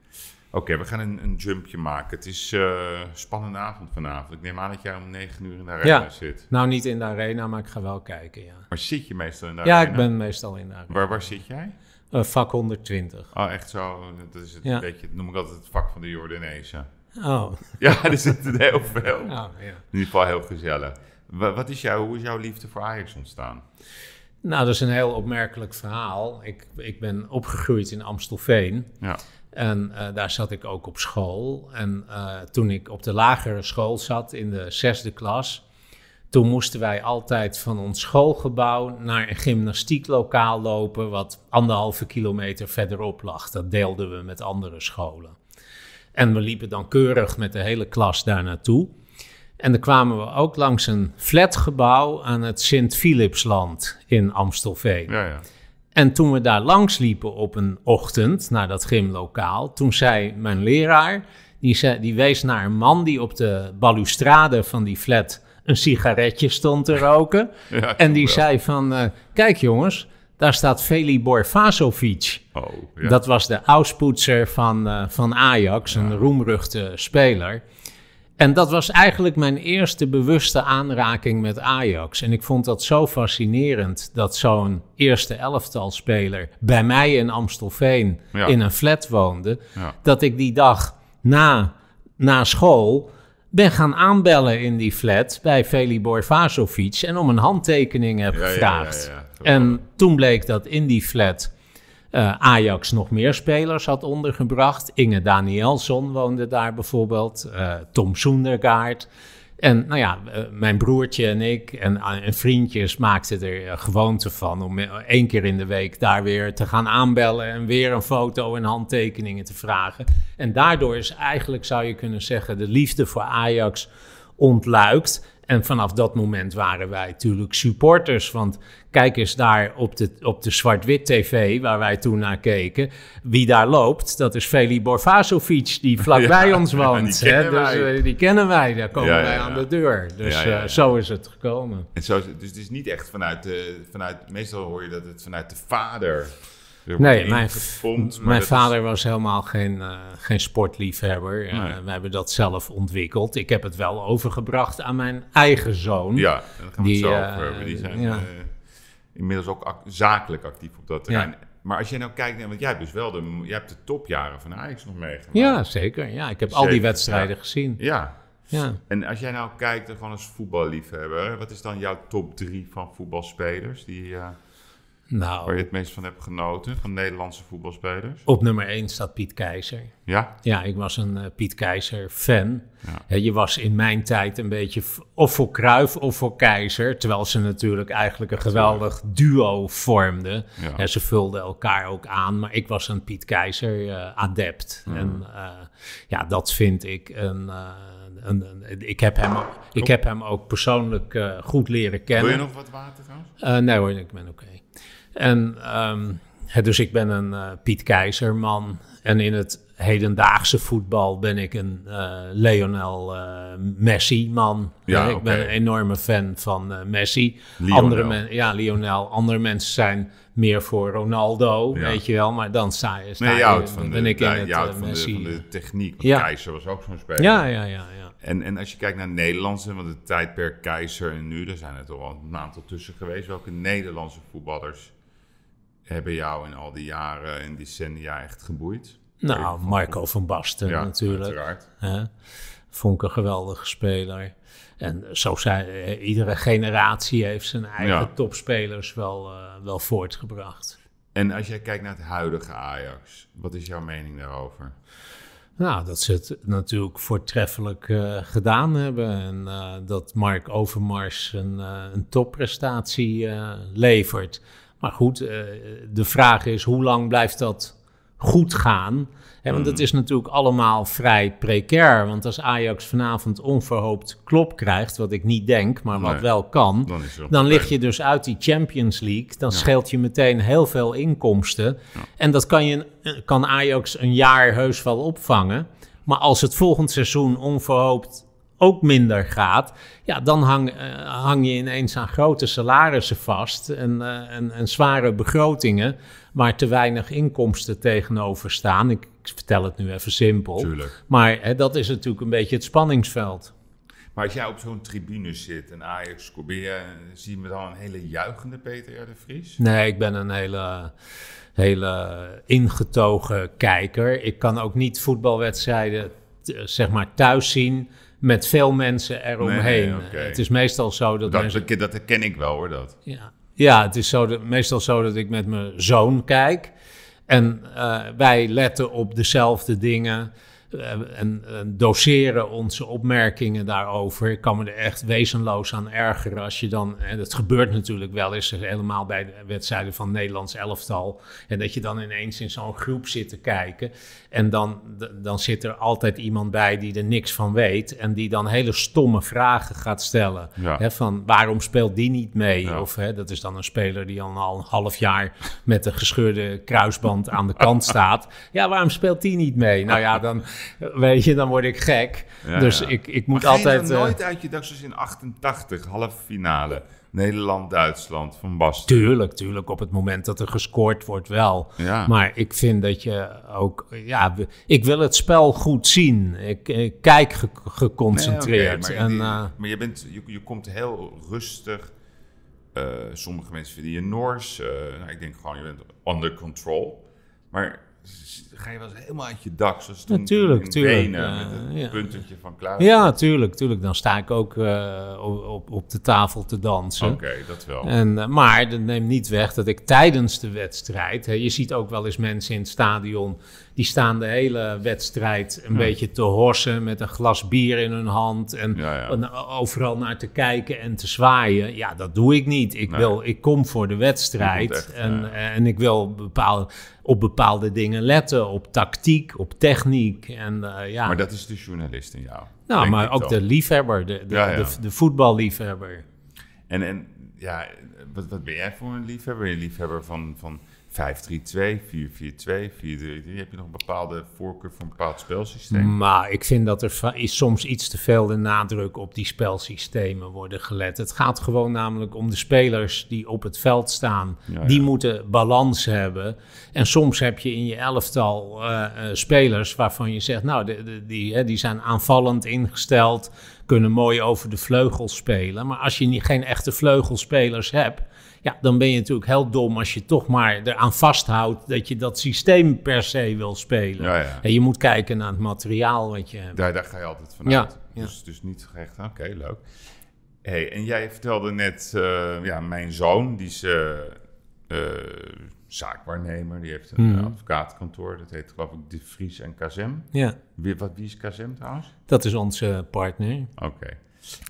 Speaker 1: Oké, we gaan een, een jumpje maken. Het is eh spannende avond vanavond. Ik neem aan dat jij om negen uur in de arena
Speaker 2: Ja.
Speaker 1: zit.
Speaker 2: Nou, niet in de arena, maar ik ga wel kijken, ja.
Speaker 1: Maar zit je meestal in de
Speaker 2: Ja,
Speaker 1: arena?
Speaker 2: ik ben meestal in de arena.
Speaker 1: Waar, waar zit jij?
Speaker 2: Eh, vak 120.
Speaker 1: Oh, echt zo. Dat is het
Speaker 2: Ja.
Speaker 1: beetje, noem ik altijd het vak van de Jordanezen.
Speaker 2: Oh,
Speaker 1: Ja, er zitten heel veel.
Speaker 2: oh ja.
Speaker 1: In ieder geval heel gezellig. Wa- Wat is jouw, hoe is jouw liefde voor Ajax ontstaan?
Speaker 2: Nou, dat is een heel opmerkelijk verhaal. Ik, ik ben opgegroeid in Amstelveen.
Speaker 1: Ja,
Speaker 2: En eh, daar zat ik ook op school. En eh, toen ik op de lagere school zat, in de zesde klas, toen moesten wij altijd van ons schoolgebouw naar een gymnastieklokaal lopen, wat anderhalve kilometer verderop lag. Dat deelden we met andere scholen. En we liepen dan keurig met de hele klas daar naartoe. En dan kwamen we ook langs een flatgebouw aan het Sint-Philipsland in Amstelveen.
Speaker 1: ja, ja.
Speaker 2: En toen we daar langs liepen op een ochtend naar dat gymlokaal, toen zei mijn leraar, die, zei, die wees naar een man die op de balustrade van die flat een sigaretje stond te roken.
Speaker 1: Ja,
Speaker 2: en die
Speaker 1: wel.
Speaker 2: zei van, eh, kijk jongens, daar staat Velibor Vasovic.
Speaker 1: Oh, ja.
Speaker 2: Dat was de auspoetser van, eh, van Ajax, een roemruchte speler. En dat was eigenlijk mijn eerste bewuste aanraking met Ajax. En ik vond dat zo fascinerend dat zo'n eerste elftalspeler bij mij in Amstelveen
Speaker 1: Ja.
Speaker 2: in een flat woonde. Dat ik die dag na, na school ben gaan aanbellen in die flat bij Velibor Vasovic en om een handtekening heb
Speaker 1: Ja, ja, ja,
Speaker 2: gevraagd.
Speaker 1: ja.
Speaker 2: En toen bleek dat in die flat eh, Ajax nog meer spelers had ondergebracht. Inge Danielsson woonde daar bijvoorbeeld, eh, Tom Soendergaard. En nou ja, eh, mijn broertje en ik en, eh, en vriendjes maakten er eh, gewoonte van om één keer in de week daar weer te gaan aanbellen en weer een foto en handtekeningen te vragen. En daardoor is eigenlijk, zou je kunnen zeggen, de liefde voor Ajax ontluikt. En vanaf dat moment waren wij natuurlijk supporters. Want kijk eens daar op de, op de zwart-wit tv, waar wij toen naar keken. Wie daar loopt, dat is Velibor Vasovic, die vlakbij
Speaker 1: Ja,
Speaker 2: ons woont.
Speaker 1: die kennen
Speaker 2: hè? Dus, eh, die kennen wij, daar komen
Speaker 1: Ja,
Speaker 2: wij
Speaker 1: ja.
Speaker 2: aan de deur. Dus eh, zo is het gekomen.
Speaker 1: En zo, dus het is niet echt vanuit de, vanuit, meestal hoor je dat het vanuit de vader er
Speaker 2: Nee, mijn, mijn
Speaker 1: dat
Speaker 2: vader was helemaal geen, eh, geen sportliefhebber. Eh,
Speaker 1: Nee.
Speaker 2: we hebben dat zelf ontwikkeld. Ik heb het wel overgebracht aan mijn eigen zoon.
Speaker 1: Ja, daar gaan we
Speaker 2: Die,
Speaker 1: het
Speaker 2: eh,
Speaker 1: hebben. Die zijn
Speaker 2: ja.
Speaker 1: inmiddels ook zakelijk actief op dat terrein. Maar als jij nou kijkt, want jij hebt dus wel de, jij hebt de topjaren van Ajax nog meegemaakt.
Speaker 2: Ja, zeker. Ja, ik heb al die wedstrijden
Speaker 1: ja.
Speaker 2: gezien.
Speaker 1: Ja,
Speaker 2: Ja.
Speaker 1: en als jij nou kijkt gewoon als voetballiefhebber, wat is dan jouw top drie van voetbalspelers die,
Speaker 2: Nou,
Speaker 1: waar je het meest van hebt genoten, van Nederlandse voetbalspelers?
Speaker 2: op nummer 1 staat Piet Keizer.
Speaker 1: Ja?
Speaker 2: Ja, ik was een eh, Piet Keizer fan.
Speaker 1: Ja.
Speaker 2: Hè, je was in mijn tijd een beetje of voor Kruif of voor Keizer. Terwijl ze natuurlijk eigenlijk een geweldig duo vormden.
Speaker 1: Ja.
Speaker 2: Ze vulden elkaar ook aan. Maar ik was een Piet Keizer eh, adept. En eh, ja, dat vind ik een... een, een- ik, heb hem, ik heb hem ook persoonlijk goed leren kennen.
Speaker 1: Wil je nog wat water trouwens?
Speaker 2: Nee hoor, ik ben oké. En hè, dus ik ben een eh, Piet Keizer man. En in het hedendaagse voetbal ben ik een eh, Lionel eh, Messi man.
Speaker 1: Ja,
Speaker 2: ik ben een enorme fan van Messi.
Speaker 1: Lionel.
Speaker 2: Andere men, ja, Lionel. Andere mensen zijn meer voor Ronaldo,
Speaker 1: Ja.
Speaker 2: weet je wel. Maar dan sta je, sta
Speaker 1: Nee, je houdt van de,
Speaker 2: ben ik in het
Speaker 1: je houdt van, de,
Speaker 2: Messi.
Speaker 1: van de techniek. Want
Speaker 2: Ja.
Speaker 1: Keizer was ook zo'n speler.
Speaker 2: ja, ja, ja, ja.
Speaker 1: En, en als je kijkt naar Nederlandse, want het tijdperk Keizer en nu, er zijn er toch wel een aantal tussen geweest. Welke Nederlandse voetballers hebben jou in al die jaren en decennia echt geboeid?
Speaker 2: Nou, Marco van Basten
Speaker 1: ja,
Speaker 2: natuurlijk.
Speaker 1: uiteraard.
Speaker 2: Hè? Vond ik een geweldige speler. En zo zijn eh, iedere generatie heeft zijn eigen
Speaker 1: Ja.
Speaker 2: topspelers wel, eh, wel voortgebracht.
Speaker 1: En als jij kijkt naar het huidige Ajax, wat is jouw mening daarover?
Speaker 2: Nou, dat ze het natuurlijk voortreffelijk eh, gedaan hebben. En dat Mark Overmars een, een topprestatie levert. Maar goed, eh, de vraag is hoe lang blijft dat goed gaan? Want het is natuurlijk allemaal vrij precair. Want als Ajax vanavond onverhoopt klop krijgt, wat ik niet denk, maar wat
Speaker 1: Nee.
Speaker 2: wel kan,
Speaker 1: Dan
Speaker 2: lig je dus uit die Champions League. Dan scheelt je meteen heel veel inkomsten. En dat kan, je, kan Ajax een jaar heus wel opvangen. Maar als het volgend seizoen onverhoopt ook minder gaat... ja, dan hang, eh, hang je ineens aan grote salarissen vast... En, eh, en, en zware begrotingen waar te weinig inkomsten tegenover staan. Ik, ik vertel het nu even simpel.
Speaker 1: Tuurlijk.
Speaker 2: Maar hè, dat is natuurlijk een beetje het spanningsveld.
Speaker 1: Maar als jij op zo'n tribune zit en Ajax scoort, ben je- zie je me dan een hele juichende Peter R. de Vries?
Speaker 2: Nee, ik ben een hele, hele ingetogen kijker. Ik kan ook niet voetbalwedstrijden t- zeg maar thuis zien met veel mensen eromheen.
Speaker 1: Nee.
Speaker 2: Het is meestal zo dat,
Speaker 1: Dat,
Speaker 2: mensen...
Speaker 1: dat, dat herken ik wel hoor, dat.
Speaker 2: Ja, ja het is zo dat, meestal zo dat ik met mijn zoon kijk. En eh, wij letten op dezelfde dingen. Eh, en, en doseren onze opmerkingen daarover. Ik kan me er echt wezenloos aan ergeren als je dan... En dat gebeurt natuurlijk wel eens, helemaal bij de wedstrijden van Nederlands elftal. En dat je dan ineens in zo'n groep zit te kijken. En dan, dan zit er altijd iemand bij die er niks van weet. En die dan hele stomme vragen gaat stellen.
Speaker 1: Ja.
Speaker 2: Hè, van waarom speelt die niet mee?
Speaker 1: Ja.
Speaker 2: Of hè, dat is dan een speler die al een half jaar met een gescheurde kruisband aan de kant staat. Ja, waarom speelt die niet mee? Nou ja, dan weet je, dan word ik gek.
Speaker 1: Ja,
Speaker 2: dus
Speaker 1: ja.
Speaker 2: ik, ik moet
Speaker 1: maar ga je
Speaker 2: altijd.
Speaker 1: dan
Speaker 2: eh,
Speaker 1: nooit uit je dak, zoals in 88, halve finale. Nederland-Duitsland van Basten.
Speaker 2: Tuurlijk, tuurlijk. Op het moment dat er gescoord wordt, wel.
Speaker 1: Ja.
Speaker 2: Maar ik vind dat je ook. Ja, ik wil het spel goed zien. Ik, ik kijk ge- geconcentreerd.
Speaker 1: Nee, maar,
Speaker 2: en,
Speaker 1: die-
Speaker 2: eh,
Speaker 1: maar je, bent, je, je komt heel rustig. Eh, sommige mensen vinden je nors. Eh, nou, ik denk gewoon, je bent under control. Maar ga je wel eens helemaal uit je dak? Zoals toen
Speaker 2: Natuurlijk, tuurlijk, eh,
Speaker 1: met het
Speaker 2: ja.
Speaker 1: puntetje van Klaas.
Speaker 2: ja, tuurlijk, tuurlijk. Dan sta ik ook eh, op, op, op de tafel te dansen.
Speaker 1: Oké, dat wel.
Speaker 2: En, eh, maar dat neemt niet weg dat ik tijdens de wedstrijd. Hè, je ziet ook wel eens mensen in het stadion. Die staan de hele wedstrijd een beetje te horsen. met een glas bier in hun hand. en
Speaker 1: Ja, ja.
Speaker 2: en overal naar te kijken en te zwaaien. Ja, dat doe ik niet. Ik,
Speaker 1: Nee.
Speaker 2: wil, ik kom voor de wedstrijd.
Speaker 1: echt,
Speaker 2: en, en ik wil op bepaalde dingen letten. Op tactiek, op techniek. En, eh, ja.
Speaker 1: Maar dat is de journalist in jou.
Speaker 2: nou, maar ook
Speaker 1: dan.
Speaker 2: de liefhebber, de, de, de, de voetballiefhebber.
Speaker 1: En, en ja, wat, wat ben jij voor een liefhebber? Ben je liefhebber van, van 5-3-2, 4-4-2, 4-3-3? Heb je nog een bepaalde voorkeur voor een bepaald spelsysteem?
Speaker 2: Maar ik vind dat er is soms iets te veel de nadruk op die spelsystemen worden gelet. Het gaat gewoon namelijk om de spelers die op het veld staan.
Speaker 1: Ja,
Speaker 2: die
Speaker 1: ja.
Speaker 2: moeten balans hebben. En soms heb je in je elftal eh, eh, spelers waarvan je zegt... nou, de, de- die, hè, die zijn aanvallend ingesteld, kunnen mooi over de vleugels spelen. Maar als je niet, geen echte vleugelspelers hebt... Ja, dan ben je natuurlijk heel dom als je toch maar eraan vasthoudt dat je dat systeem per se wil spelen.
Speaker 1: Ja, ja.
Speaker 2: En je moet kijken naar het materiaal wat je hebt.
Speaker 1: Daar, daar ga je altijd vanuit.
Speaker 2: Ja.
Speaker 1: Dus, dus niet echt, oké, leuk. Hey, en jij vertelde net, eh, ja, mijn zoon, die is eh, zaakwaarnemer, die heeft een eh, advocatenkantoor. Dat heet geloof ik De Vries en Kazem.
Speaker 2: Ja,
Speaker 1: Wie, wat, wie is Kazem trouwens?
Speaker 2: dat is onze partner.
Speaker 1: Oké.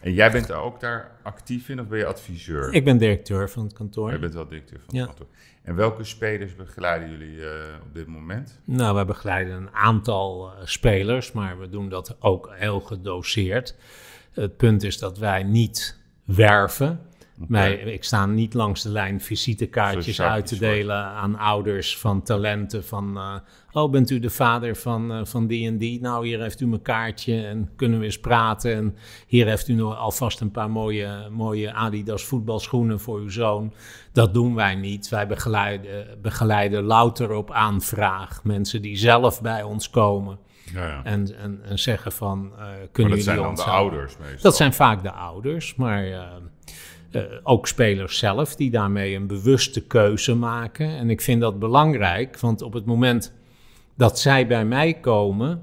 Speaker 1: En jij bent ook daar actief in of ben je adviseur?
Speaker 2: Ik ben directeur van het kantoor.
Speaker 1: Jij bent wel directeur van
Speaker 2: Ja.
Speaker 1: het kantoor. En welke spelers begeleiden jullie eh, op dit moment?
Speaker 2: Nou, we begeleiden een aantal eh, spelers, maar we doen dat ook heel gedoseerd. Het punt is dat wij niet werven. Wij, ik sta niet langs de lijn visitekaartjes uit te delen aan ouders van talenten. Van, eh, oh, bent u de vader van, eh, van die en die? Nou, hier heeft u mijn kaartje en kunnen we eens praten. En hier heeft u nog alvast een paar mooie, mooie Adidas voetbalschoenen voor uw zoon. Dat doen wij niet. Wij begeleiden, begeleiden louter op aanvraag. Mensen die zelf bij ons komen
Speaker 1: Ja, ja.
Speaker 2: en, en, en zeggen van,
Speaker 1: Maar
Speaker 2: kunnen
Speaker 1: dat zijn
Speaker 2: jullie
Speaker 1: dan
Speaker 2: ons
Speaker 1: de ouders meestal.
Speaker 2: Dat zijn vaak de ouders, maar eh, ook spelers zelf die daarmee een bewuste keuze maken. En ik vind dat belangrijk, want op het moment dat zij bij mij komen,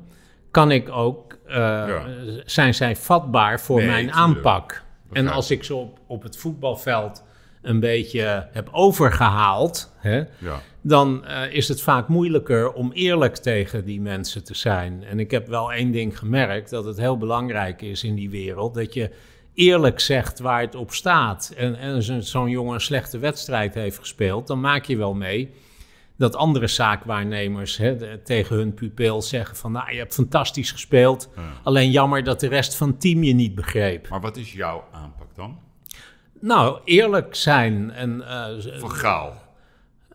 Speaker 2: kan ik ook, eh,
Speaker 1: Ja.
Speaker 2: zijn zij vatbaar voor
Speaker 1: Nee,
Speaker 2: mijn
Speaker 1: tuurlijk.
Speaker 2: aanpak. En als ik ze op, op het voetbalveld een beetje heb overgehaald, hè,
Speaker 1: Ja.
Speaker 2: dan eh, is het vaak moeilijker om eerlijk tegen die mensen te zijn. En ik heb wel één ding gemerkt, dat het heel belangrijk is in die wereld, dat je eerlijk zegt waar het op staat. En, en zo'n jongen een slechte wedstrijd heeft gespeeld, dan maak je wel mee dat andere zaakwaarnemers hè, de- tegen hun pupil zeggen van, nou, je hebt fantastisch gespeeld,
Speaker 1: Ja.
Speaker 2: alleen jammer dat de rest van het team je niet begreep.
Speaker 1: Maar wat is jouw aanpak dan?
Speaker 2: Nou, eerlijk zijn en... eh,
Speaker 1: Van Gaal.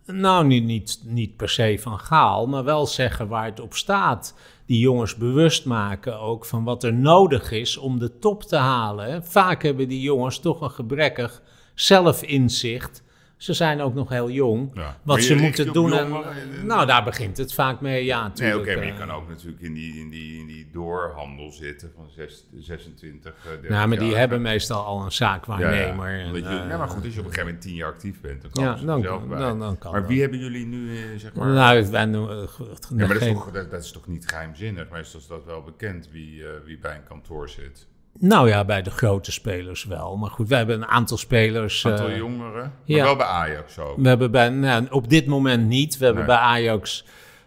Speaker 2: Nou, niet, niet, niet per se van Gaal, maar wel zeggen waar het op staat. Die jongens bewust maken ook van wat er nodig is om de top te halen. Vaak hebben die jongens toch een gebrekkig zelfinzicht. Ze zijn ook nog heel jong.
Speaker 1: Ja.
Speaker 2: Wat
Speaker 1: je
Speaker 2: ze moeten doen. En,
Speaker 1: jongeren en-
Speaker 2: nou, daar begint het vaak mee. Ja,
Speaker 1: Nee,
Speaker 2: natuurlijk.
Speaker 1: oké, maar je
Speaker 2: eh.
Speaker 1: kan ook natuurlijk in die, in die, in die doorhandel zitten van zes- 26, eh, 30
Speaker 2: Ja, maar die
Speaker 1: jaar.
Speaker 2: hebben meestal al een
Speaker 1: Ja, ja.
Speaker 2: zaakwaarnemer. en,
Speaker 1: je,
Speaker 2: eh,
Speaker 1: nee, maar goed, als je op een gegeven moment tien jaar actief bent, dan komen
Speaker 2: ja, dan,
Speaker 1: zelf bij.
Speaker 2: dan, dan kan
Speaker 1: maar
Speaker 2: dat.
Speaker 1: wie hebben jullie nu, eh, zeg maar...
Speaker 2: Nou, wij noemen- eh,
Speaker 1: ja, maar dat is, toch, dat, dat is toch niet geheimzinnig? Meestal is dat wel bekend wie, eh, wie bij een kantoor zit.
Speaker 2: Nou ja, bij de grote spelers wel. Maar goed, we hebben een aantal spelers.
Speaker 1: Een aantal
Speaker 2: eh,
Speaker 1: jongeren, maar
Speaker 2: ja.
Speaker 1: wel bij Ajax ook.
Speaker 2: we hebben bij, nou, op dit moment niet. We hebben
Speaker 1: Nee.
Speaker 2: bij Ajax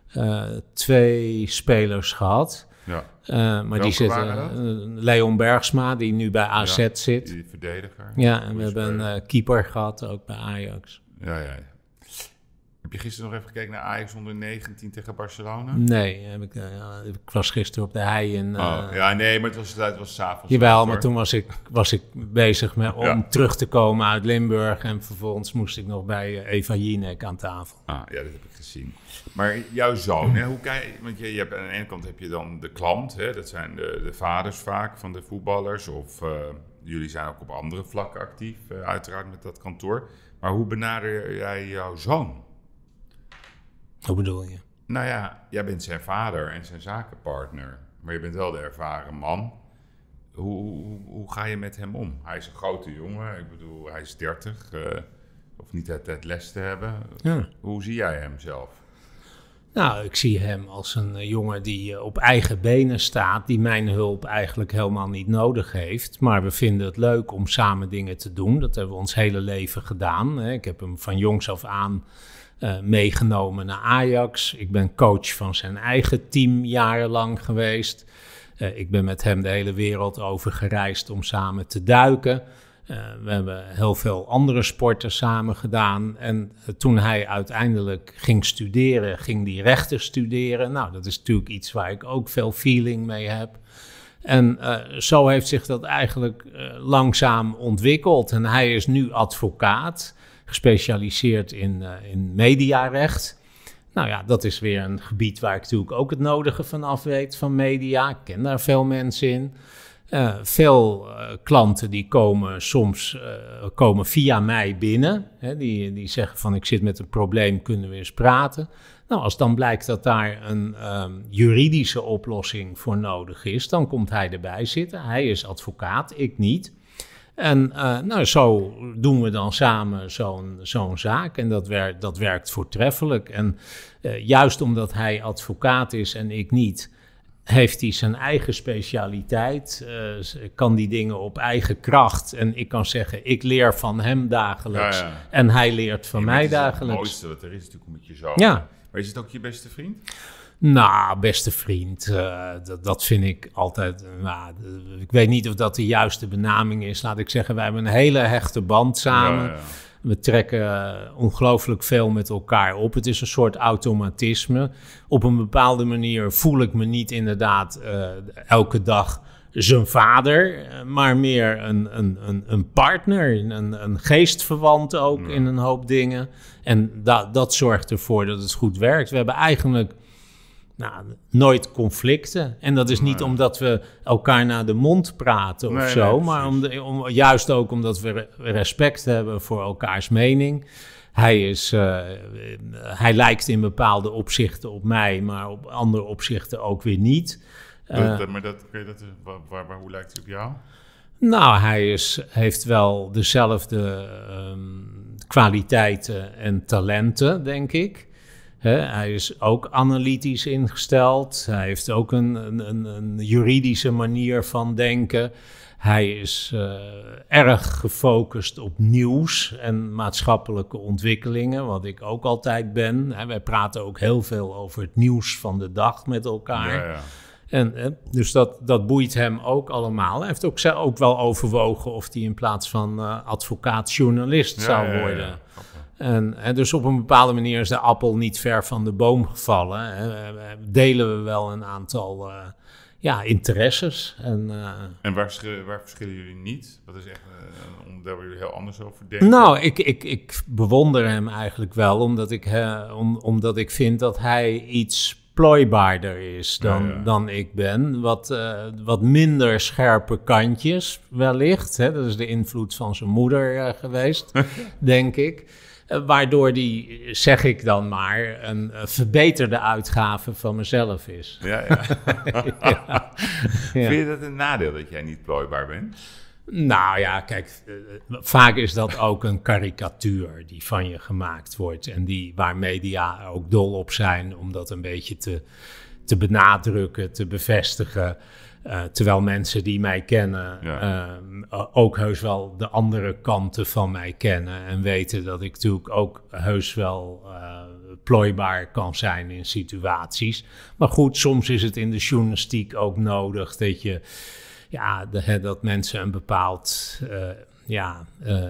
Speaker 2: eh, twee spelers gehad.
Speaker 1: Ja,
Speaker 2: Eh, maar
Speaker 1: Welke
Speaker 2: die zitten. Leon Bergsma, die nu bij AZ
Speaker 1: Ja.
Speaker 2: zit.
Speaker 1: die verdediger.
Speaker 2: Ja, en we hebben een keeper gehad ook bij Ajax.
Speaker 1: Ja, ja. Heb je gisteren nog even gekeken naar Ajax onder 19 tegen Barcelona?
Speaker 2: Nee, heb ik, eh, ik was gisteren op de hei eh,
Speaker 1: oh, ja, nee, maar het was, het was s'avonds.
Speaker 2: Jawel, maar toen was ik, was ik bezig met, om
Speaker 1: Ja.
Speaker 2: terug te komen uit Limburg. En vervolgens moest ik nog bij eh, Eva Jinek aan tafel.
Speaker 1: Ah, ja, dat heb ik gezien. Maar jouw zoon, hè, hoe kijk Want je, je hebt, aan de ene kant heb je dan de klant, hè, dat zijn de, de vaders vaak van de voetballers. Of eh, jullie zijn ook op andere vlakken actief, eh, uiteraard met dat kantoor. Maar hoe benader jij jouw zoon?
Speaker 2: Hoe bedoel je?
Speaker 1: Nou ja, jij bent zijn vader en zijn zakenpartner. Maar je bent wel de ervaren man. Hoe, hoe, hoe ga je met hem om? Hij is een grote jongen. Ik bedoel, hij is 30. eh of niet het, het les te hebben.
Speaker 2: Ja.
Speaker 1: Hoe zie jij hem zelf?
Speaker 2: Nou, ik zie hem als een eh, jongen die eh, op eigen benen staat, die mijn hulp eigenlijk helemaal niet nodig heeft. Maar we vinden het leuk om samen dingen te doen. Dat hebben we ons hele leven gedaan. Ik heb hem van jongs af aan eh, meegenomen naar Ajax. Ik ben coach van zijn eigen team jarenlang geweest. Ik ben met hem de hele wereld over gereisd om samen te duiken. Eh, we hebben heel veel andere sporten samen gedaan. En eh, toen hij uiteindelijk ging studeren, ging hij rechten studeren. Nou, dat is natuurlijk iets waar ik ook veel feeling mee heb. En eh, zo heeft zich dat eigenlijk langzaam ontwikkeld. En hij is nu advocaat, gespecialiseerd in, in mediarecht. Nou ja, dat is weer een gebied waar ik natuurlijk ook het nodige van af weet van media. Ik ken daar veel mensen in. Eh, veel eh, klanten die komen soms eh, komen via mij binnen. Hè, die, die zeggen van ik zit met een probleem, kunnen we eens praten. Nou, als dan blijkt dat daar een ehm, juridische oplossing voor nodig is, dan komt hij erbij zitten. Hij is advocaat, ik niet. En nou, zo doen we dan samen zo'n zo'n zaak. En dat, werkt dat werkt voortreffelijk. En juist omdat hij advocaat is en ik niet, heeft hij zijn eigen specialiteit, uh, kan die dingen op eigen kracht. En ik kan zeggen, ik leer van hem dagelijks. En hij leert van mij dagelijks. Het
Speaker 1: mooiste dat er is natuurlijk met je zo.
Speaker 2: Ja.
Speaker 1: Maar is het ook je beste vriend?
Speaker 2: Nou, beste vriend, uh, dat, dat, vind ik altijd. Nou, ik weet niet of dat de juiste benaming is. Laat ik zeggen, wij hebben een hele hechte band samen. We trekken ongelooflijk veel met elkaar op. Het is een soort automatisme. Op een bepaalde manier voel ik me niet inderdaad uh, elke dag zijn vader, maar meer een, een, een, een partner, een, een geestverwant ook in een hoop dingen. En dat, dat zorgt ervoor dat het goed werkt. We hebben eigenlijk nou, nooit conflicten. En dat is niet omdat we elkaar naar de mond praten of zo, maar om, om, juist ook omdat we respect hebben voor elkaars mening. Hij, is, uh, hij lijkt in bepaalde opzichten op mij, maar op andere opzichten ook weer niet.
Speaker 1: Uh, dat, maar dat, dat, waar, waar, hoe lijkt hij op jou?
Speaker 2: Nou, hij is, heeft wel dezelfde um, kwaliteiten en talenten, denk ik hij is ook analytisch ingesteld. Hij heeft ook een, een, een juridische manier van denken. Hij is uh, erg gefocust op nieuws en maatschappelijke ontwikkelingen, wat ik ook altijd ben. wij praten ook heel veel over het nieuws van de dag met elkaar. Ja, ja. En, dus dat, dat boeit hem ook allemaal. Hij heeft ook, ook wel overwogen of hij in plaats van uh, advocaat journalist zou worden. En, en, dus op een bepaalde manier is de appel niet ver van de boom gevallen. Delen we wel een aantal uh, ja, interesses. En, uh,
Speaker 1: en waar, verschillen, waar verschillen jullie niet? Wat is echt uh, omdat jullie heel anders over denken?
Speaker 2: Nou, ik, ik, ik bewonder hem eigenlijk wel, omdat ik, om, omdat ik vind dat hij iets plooibaarder is dan, dan ik ben. Wat, uh, wat minder scherpe kantjes wellicht. Hè? Dat is de invloed van zijn moeder uh, geweest, denk ik. Uh, waardoor die, zeg ik dan maar, een verbeterde uitgave van mezelf is.
Speaker 1: Ja, ja. ja. Vind je dat een nadeel dat jij niet plooibaar bent?
Speaker 2: Nou ja, kijk, eh, vaak is dat ook een karikatuur die van je gemaakt wordt. En die, waar media ook dol op zijn om dat een beetje te, te benadrukken, te bevestigen. Uh, terwijl mensen die mij kennen uh, ook heus wel de andere kanten van mij kennen. En weten dat ik natuurlijk ook heus wel uh, plooibaar kan zijn in situaties. Maar goed, soms is het in de journalistiek ook nodig dat je ja, de, dat mensen een bepaald uh, ja, uh,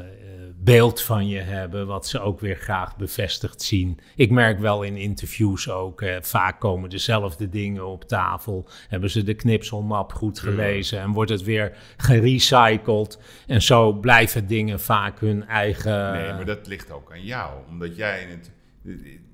Speaker 2: beeld van je hebben, wat ze ook weer graag bevestigd zien. Ik merk wel in interviews ook, vaak komen dezelfde dingen op tafel. Hebben ze de knipselmap goed gelezen en wordt het weer gerecycled. En zo blijven dingen vaak hun eigen...
Speaker 1: Nee, maar dat ligt ook aan jou, omdat jij... In het,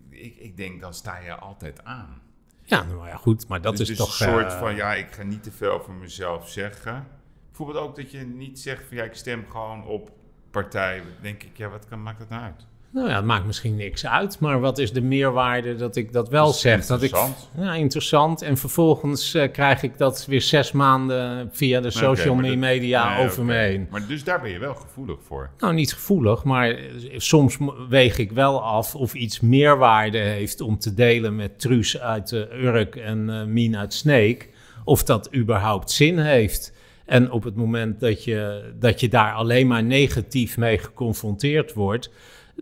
Speaker 1: ik, ik denk, dan sta je altijd aan.
Speaker 2: Ja, nou ja, goed, maar dat
Speaker 1: dus,
Speaker 2: is
Speaker 1: dus
Speaker 2: toch...
Speaker 1: een soort uh, van, ja, ik ga niet te veel over mezelf zeggen. Bijvoorbeeld ook dat je niet zegt van, ja, ik stem gewoon op partij. denk ik, ja, wat kan, maakt dat nou uit?
Speaker 2: Nou ja, het maakt misschien niks uit, maar wat is de meerwaarde dat ik dat wel dat zeg? Dat ik, ja, interessant. En vervolgens uh, krijg ik dat weer zes maanden via de social okay, media nee, over okay. me heen.
Speaker 1: Maar dus daar ben je wel gevoelig voor?
Speaker 2: Nou, niet gevoelig, maar eh, soms weeg ik wel af of iets meerwaarde heeft om te delen met Truus uit uh, Urk en uh, Mien uit Sneek. Of dat überhaupt zin heeft. En op het moment dat je, dat je daar alleen maar negatief mee geconfronteerd wordt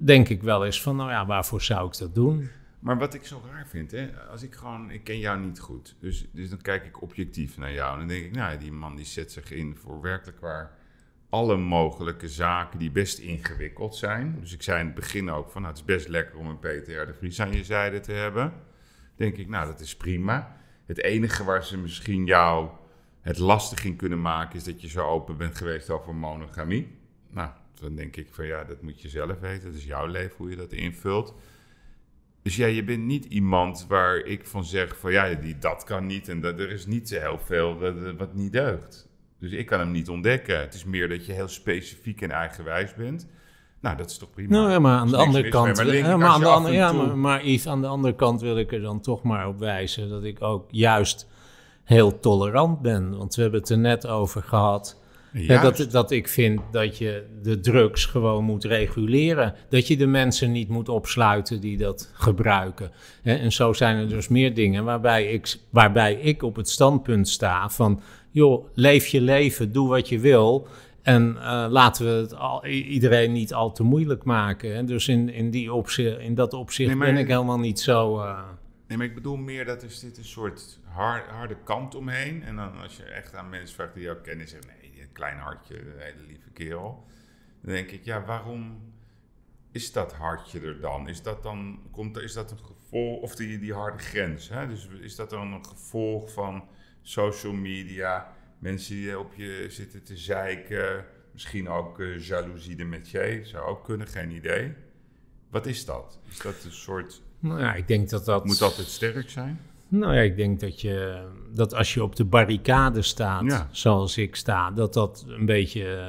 Speaker 2: denk ik wel eens van, nou ja, waarvoor zou ik dat doen?
Speaker 1: Maar wat ik zo raar vind, hè, als ik gewoon, ik ken jou niet goed, dus, dus dan kijk ik objectief naar jou en dan denk ik, nou, die man die zet zich in voor werkelijk waar alle mogelijke zaken die best ingewikkeld zijn. Dus ik zei in het begin ook van, nou, het is best lekker om een PTR de Vries aan je zijde te hebben. Denk ik, nou, dat is prima. Het enige waar ze misschien jou het lastig in kunnen maken, is dat je zo open bent geweest over monogamie. Nou, dan denk ik van ja, dat moet je zelf weten. Het is jouw leven hoe je dat invult. Dus ja, je bent niet iemand waar ik van zeg van ja, die, dat kan niet en dat, er is niet zo heel veel wat, wat niet deugt. Dus ik kan hem niet ontdekken. Het is meer dat je heel specifiek en eigenwijs bent. Nou, dat is toch prima.
Speaker 2: Nou ja, maar aan de andere kant. Maar, ja, maar, aan de andere, ja, maar, maar Yves, aan de andere kant wil ik er dan toch maar op wijzen dat ik ook juist heel tolerant ben. Want we hebben het er net over gehad Ja, dat, dat ik vind dat je de drugs gewoon moet reguleren. Dat je de mensen niet moet opsluiten die dat gebruiken. En zo zijn er dus meer dingen waarbij ik, waarbij ik op het standpunt sta van... joh, leef je leven, doe wat je wil... En uh, laten we het al, iedereen niet al te moeilijk maken. Dus in, in, die opzicht, in dat opzicht ben ik helemaal niet zo... Uh...
Speaker 1: Nee, maar ik bedoel meer dat er zit een soort hard, harde kant omheen. En dan als je echt aan mensen vraagt die jou kennen... zeggen nee, een klein hartje, een hele lieve kerel. Dan denk ik, ja, waarom is dat hartje er dan? Is dat dan, komt, is dat een gevolg, of die, die harde grens, hè? Dus is dat dan een gevolg van social media, mensen die op je zitten te zeiken, misschien ook uh, jaloezie de métier, zou ook kunnen, geen idee. Wat is dat? Is dat een soort...
Speaker 2: Nou ja, ik denk dat dat...
Speaker 1: Moet altijd sterk zijn?
Speaker 2: Nou ja, ik denk dat, je, dat als je op de barricade staat, zoals ik sta, dat dat een beetje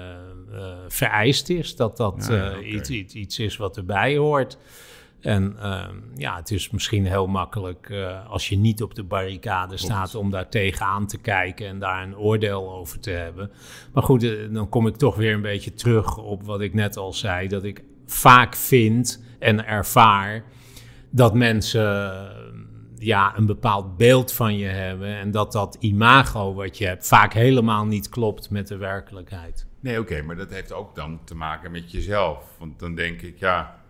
Speaker 2: uh, vereist is. Dat dat uh, iets, iets, iets, is wat erbij hoort. En ehm, ja, het is misschien heel makkelijk als je niet op de barricade staat om daar tegenaan te kijken en daar een oordeel over te hebben. Maar goed, dan kom ik toch weer een beetje terug op wat ik net al zei. Dat ik vaak vind en ervaar dat mensen ja, een bepaald beeld van je hebben. En dat dat imago wat je hebt vaak helemaal niet klopt met de werkelijkheid.
Speaker 1: Nee, oké, maar dat heeft ook dan te maken met jezelf. Want dan denk ik, ja,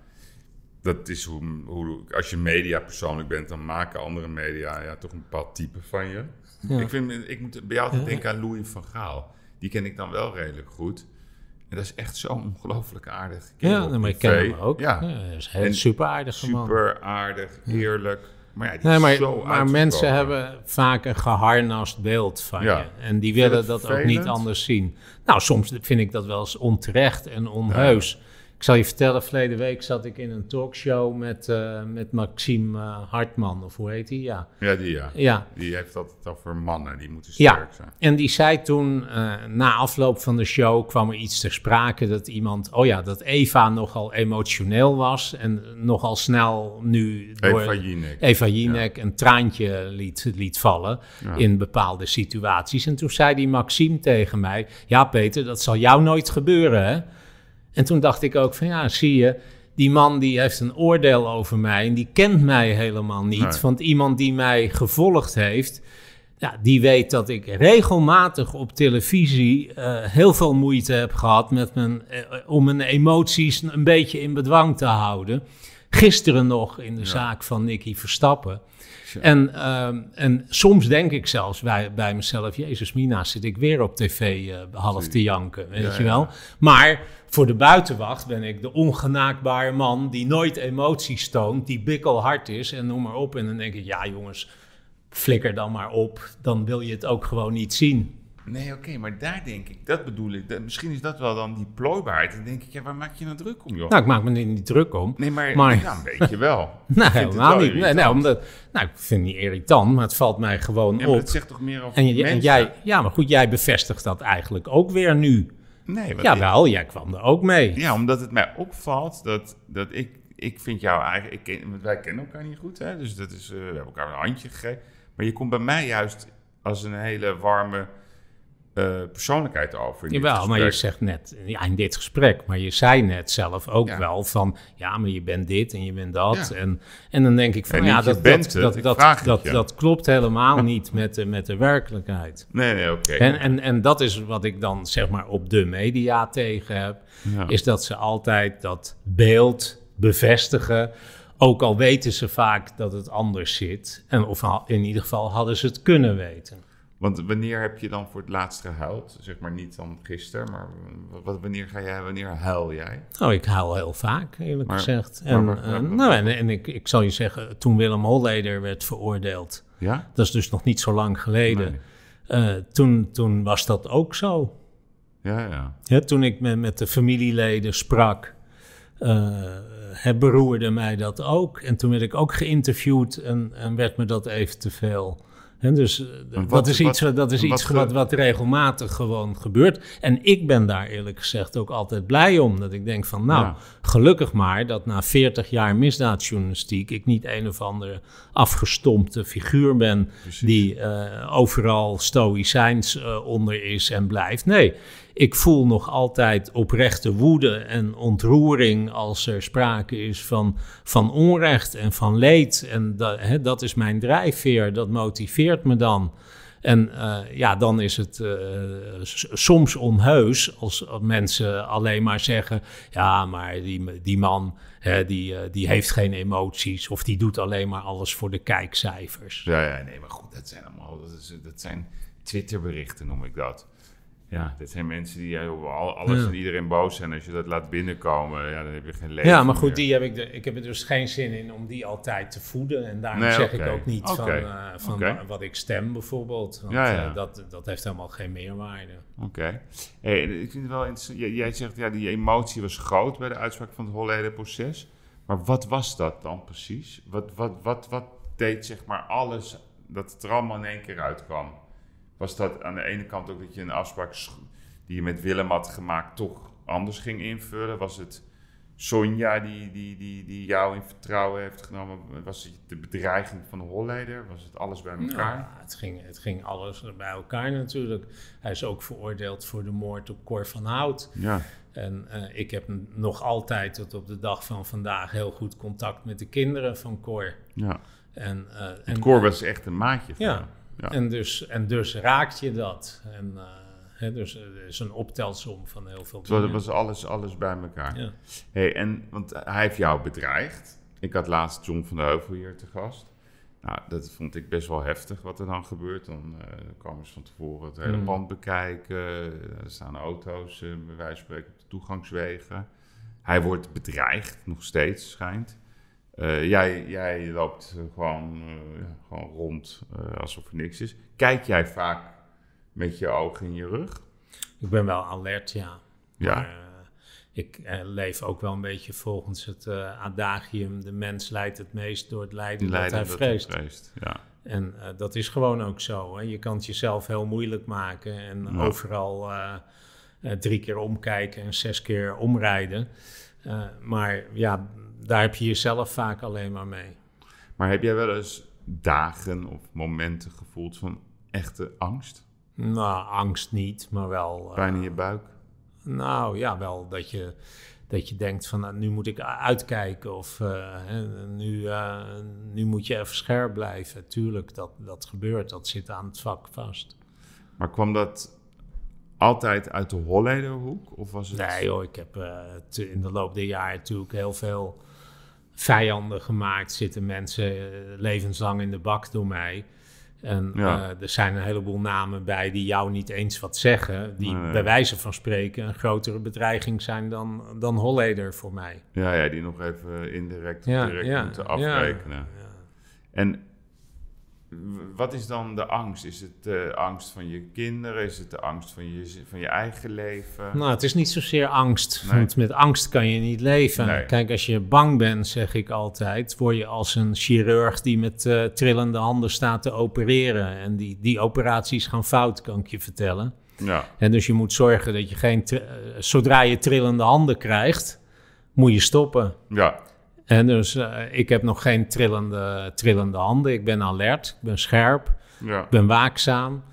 Speaker 1: dat is hoe, hoe als je media persoonlijk bent, dan maken andere media ja, toch een bepaald type van je. Ik, vind, ik moet bij jou altijd denken aan Louis van Gaal. Die ken ik dan wel redelijk goed. En dat is echt zo'n ongelooflijk aardig
Speaker 2: kerel. Ja, maar ik ken hem ook. Ja, ja is heel super aardig
Speaker 1: man. Super aardig, eerlijk. Maar,
Speaker 2: ja, nee, maar, maar mensen hebben vaak een geharnast beeld van je. En die willen dat ook niet anders zien. Nou, soms vind ik dat wel eens onterecht en onheus. Ik zal je vertellen, verleden week zat ik in een talkshow met, uh, met Maxime uh, Hartman, of hoe heet hij? Ja.
Speaker 1: ja, die ja. ja. Die heeft altijd over mannen, die moeten sterk ja. zijn.
Speaker 2: En die zei toen, uh, na afloop van de show kwam er iets ter sprake dat iemand, oh ja, dat Eva nogal emotioneel was en nogal snel nu door
Speaker 1: Eva Jinek,
Speaker 2: Eva Jinek een traantje liet, liet vallen in bepaalde situaties. En toen zei die Maxime tegen mij, ja Peter, dat zal jou nooit gebeuren hè? En toen dacht ik ook van ja, zie je, die man die heeft een oordeel over mij en die kent mij helemaal niet. Want iemand die mij gevolgd heeft, ja, die weet dat ik regelmatig op televisie uh, heel veel moeite heb gehad met mijn, uh, om mijn emoties een beetje in bedwang te houden. Gisteren nog in de zaak van Nicky Verstappen. En, uh, en soms denk ik zelfs bij, bij mezelf, Jezus Mina, zit ik weer op tv uh, half te janken, weet je wel. Maar voor de buitenwacht ben ik de ongenaakbare man die nooit emoties toont, die bikkelhard is en noem maar op. En dan denk ik, ja jongens, flikker dan maar op, dan wil je het ook gewoon niet zien.
Speaker 1: Nee, oké, maar daar denk ik, dat bedoel ik. Dat, misschien is dat wel dan die plooibaarheid. Dan denk ik, ja, waar maak je nou druk om, joh?
Speaker 2: Nou, ik maak me niet druk om.
Speaker 1: Nee, maar, maar... Ja, een beetje wel.
Speaker 2: nou, helemaal niet. Nee, nee, omdat, nou, ik vind het niet irritant, maar het valt mij gewoon ja, op.
Speaker 1: het zegt toch meer over
Speaker 2: en, en jij, Ja, maar goed, jij bevestigt dat eigenlijk ook weer nu.
Speaker 1: Nee,
Speaker 2: wat Jawel, jij kwam er ook mee.
Speaker 1: Ja, omdat het mij opvalt dat, dat ik... Ik vind jou eigenlijk... Ik ken, wij kennen elkaar niet goed, hè? Dus dat is, uh, we hebben elkaar een handje gegeven. Maar je komt bij mij juist als een hele warme uh, persoonlijkheid over.
Speaker 2: Jawel, maar je zegt net, ja, in dit gesprek, maar je zei net zelf ook wel van, ja, maar je bent dit en je bent dat. En, en dan denk ik van, ja, dat, dat, dat, dat, dat, dat, klopt helemaal niet met de, met de werkelijkheid.
Speaker 1: Nee, nee, oké.
Speaker 2: En, en, en dat is wat ik dan zeg maar op de media tegen heb, is dat ze altijd dat beeld bevestigen. Ook al weten ze vaak dat het anders zit. En of in ieder geval hadden ze het kunnen weten.
Speaker 1: Want wanneer heb je dan voor het laatst gehuild? Zeg maar niet dan gisteren, maar wat, wanneer ga jij, wanneer huil jij?
Speaker 2: Oh, ik huil heel vaak, eerlijk gezegd. En, maar, uh, nou, en, en ik, ik zal je zeggen, toen Willem Holleder werd veroordeeld,
Speaker 1: ja?
Speaker 2: dat is dus nog niet zo lang geleden, nee. uh, toen, toen was dat ook zo.
Speaker 1: Ja, ja.
Speaker 2: ja toen ik met, met de familieleden sprak, uh, beroerde mij dat ook. En toen werd ik ook geïnterviewd en, en werd me dat even te veel. En dus wat, dat is iets, wat, dat is iets wat, wat, regelmatig gewoon gebeurt. En ik ben daar eerlijk gezegd ook altijd blij om. Dat ik denk van, nou, gelukkig maar dat na 40 jaar misdaadjournalistiek... ik niet een of andere afgestompte figuur ben... die uh, overal stoïcijns uh, onder is en blijft. Nee, ik voel nog altijd oprechte woede en ontroering als er sprake is van, van onrecht en van leed. En dat, hè, dat is mijn drijfveer, dat motiveert me dan. En uh, ja, dan is het uh, soms onheus als mensen alleen maar zeggen: ja, maar die, die man hè, die, uh, die heeft geen emoties of die doet alleen maar alles voor de kijkcijfers.
Speaker 1: Ja, ja nee, maar goed, dat zijn allemaal dat, is, dat zijn Twitterberichten, noem ik dat. Ja, dit zijn mensen die over alles ja. en iedereen boos zijn. Als je dat laat binnenkomen, ja, dan heb je geen leven
Speaker 2: Ja, maar goed,
Speaker 1: meer.
Speaker 2: die heb ik, de, ik heb er dus geen zin in om die altijd te voeden. En daarom nee, zeg okay. ik ook niet okay. van, uh, van okay. wat ik stem bijvoorbeeld. Want ja, ja. Uh, dat, dat heeft helemaal geen meerwaarde.
Speaker 1: Oké. Hey, ik vind het wel interessant. Jij, jij zegt, ja, die emotie was groot bij de uitspraak van het Holleder-proces. Maar wat was dat dan precies? Wat, wat, wat, wat deed zeg maar alles dat het er allemaal in één keer uitkwam? Was dat aan de ene kant ook dat je een afspraak die je met Willem had gemaakt toch anders ging invullen? Was het Sonja die, die, die, die jou in vertrouwen heeft genomen? Was het de bedreiging van de Holleder? Was het alles bij elkaar?
Speaker 2: Ja, het, ging, het ging alles bij elkaar natuurlijk. Hij is ook veroordeeld voor de moord op Cor van Hout.
Speaker 1: Ja.
Speaker 2: En uh, ik heb nog altijd tot op de dag van vandaag heel goed contact met de kinderen van Cor.
Speaker 1: Ja.
Speaker 2: En, uh,
Speaker 1: en Cor was echt een maatje van
Speaker 2: ja. Ja. En, dus, en dus raakt je dat. En uh, hè, dus er is een optelsom van heel veel
Speaker 1: dingen. Dat was alles, alles bij elkaar.
Speaker 2: Ja.
Speaker 1: Hey, en, want hij heeft jou bedreigd. Ik had laatst John van der Heuvel hier te gast. Nou, dat vond ik best wel heftig wat er dan gebeurt. Dan uh, komen ze van tevoren het hele
Speaker 2: Mm.
Speaker 1: pand bekijken. Er staan auto's, uh, bij wijze van spreken, op de toegangswegen. Hij wordt bedreigd, nog steeds schijnt. Uh, jij, jij loopt gewoon, uh, ja, gewoon rond uh, alsof er niks is. Kijk jij vaak met je ogen in je rug?
Speaker 2: Ik ben wel alert, ja.
Speaker 1: Ja.
Speaker 2: Maar, ik leef ook wel een beetje volgens het adagium: de mens leidt het meest door het lijden, dat hij vreest.
Speaker 1: Dat vreest. Ja.
Speaker 2: En dat is gewoon ook zo. Hè? Je kan het jezelf heel moeilijk maken en ja. overal drie keer omkijken en zes keer omrijden. maar ja, daar heb je jezelf vaak alleen maar mee.
Speaker 1: Maar heb jij wel eens dagen of momenten gevoeld van echte angst?
Speaker 2: Nou, angst niet, maar wel...
Speaker 1: Pijn in je buik?
Speaker 2: Nou ja, wel dat je, dat je denkt van nou, nu moet ik uitkijken of uh, nu, uh, nu moet je even scherp blijven. Tuurlijk, dat, dat gebeurt, dat zit aan het vak vast.
Speaker 1: Maar kwam dat altijd uit de Hollederhoek? Of was het...
Speaker 2: Nee hoor, ik heb in de loop der jaren natuurlijk heel veel vijanden gemaakt. Zitten mensen uh, levenslang in de bak door mij. En ja. uh, er zijn een heleboel namen bij die jou niet eens wat zeggen. Die
Speaker 1: Nee.
Speaker 2: bij wijze van spreken een grotere bedreiging zijn dan, dan Holleder voor mij.
Speaker 1: Ja, ja, die nog even indirect
Speaker 2: Ja,
Speaker 1: direct
Speaker 2: ja,
Speaker 1: moeten afrekenen.
Speaker 2: Ja.
Speaker 1: En wat is dan de angst? Is het de angst van je kinderen? Is het de angst van je, van je eigen leven?
Speaker 2: Nou, het is niet zozeer angst,
Speaker 1: Nee.
Speaker 2: want met angst kan je niet leven.
Speaker 1: Nee.
Speaker 2: Kijk, als je bang bent, zeg ik altijd, word je als een chirurg die met eh, trillende handen staat te opereren. En die, die operaties gaan fout, kan ik je vertellen.
Speaker 1: Ja,
Speaker 2: En dus je moet zorgen dat je geen, eh, zodra je trillende handen krijgt, moet je stoppen.
Speaker 1: ja,
Speaker 2: En dus eh, ik heb nog geen trillende, trillende handen. Ik ben alert, ik ben scherp,
Speaker 1: ja.
Speaker 2: ik ben waakzaam.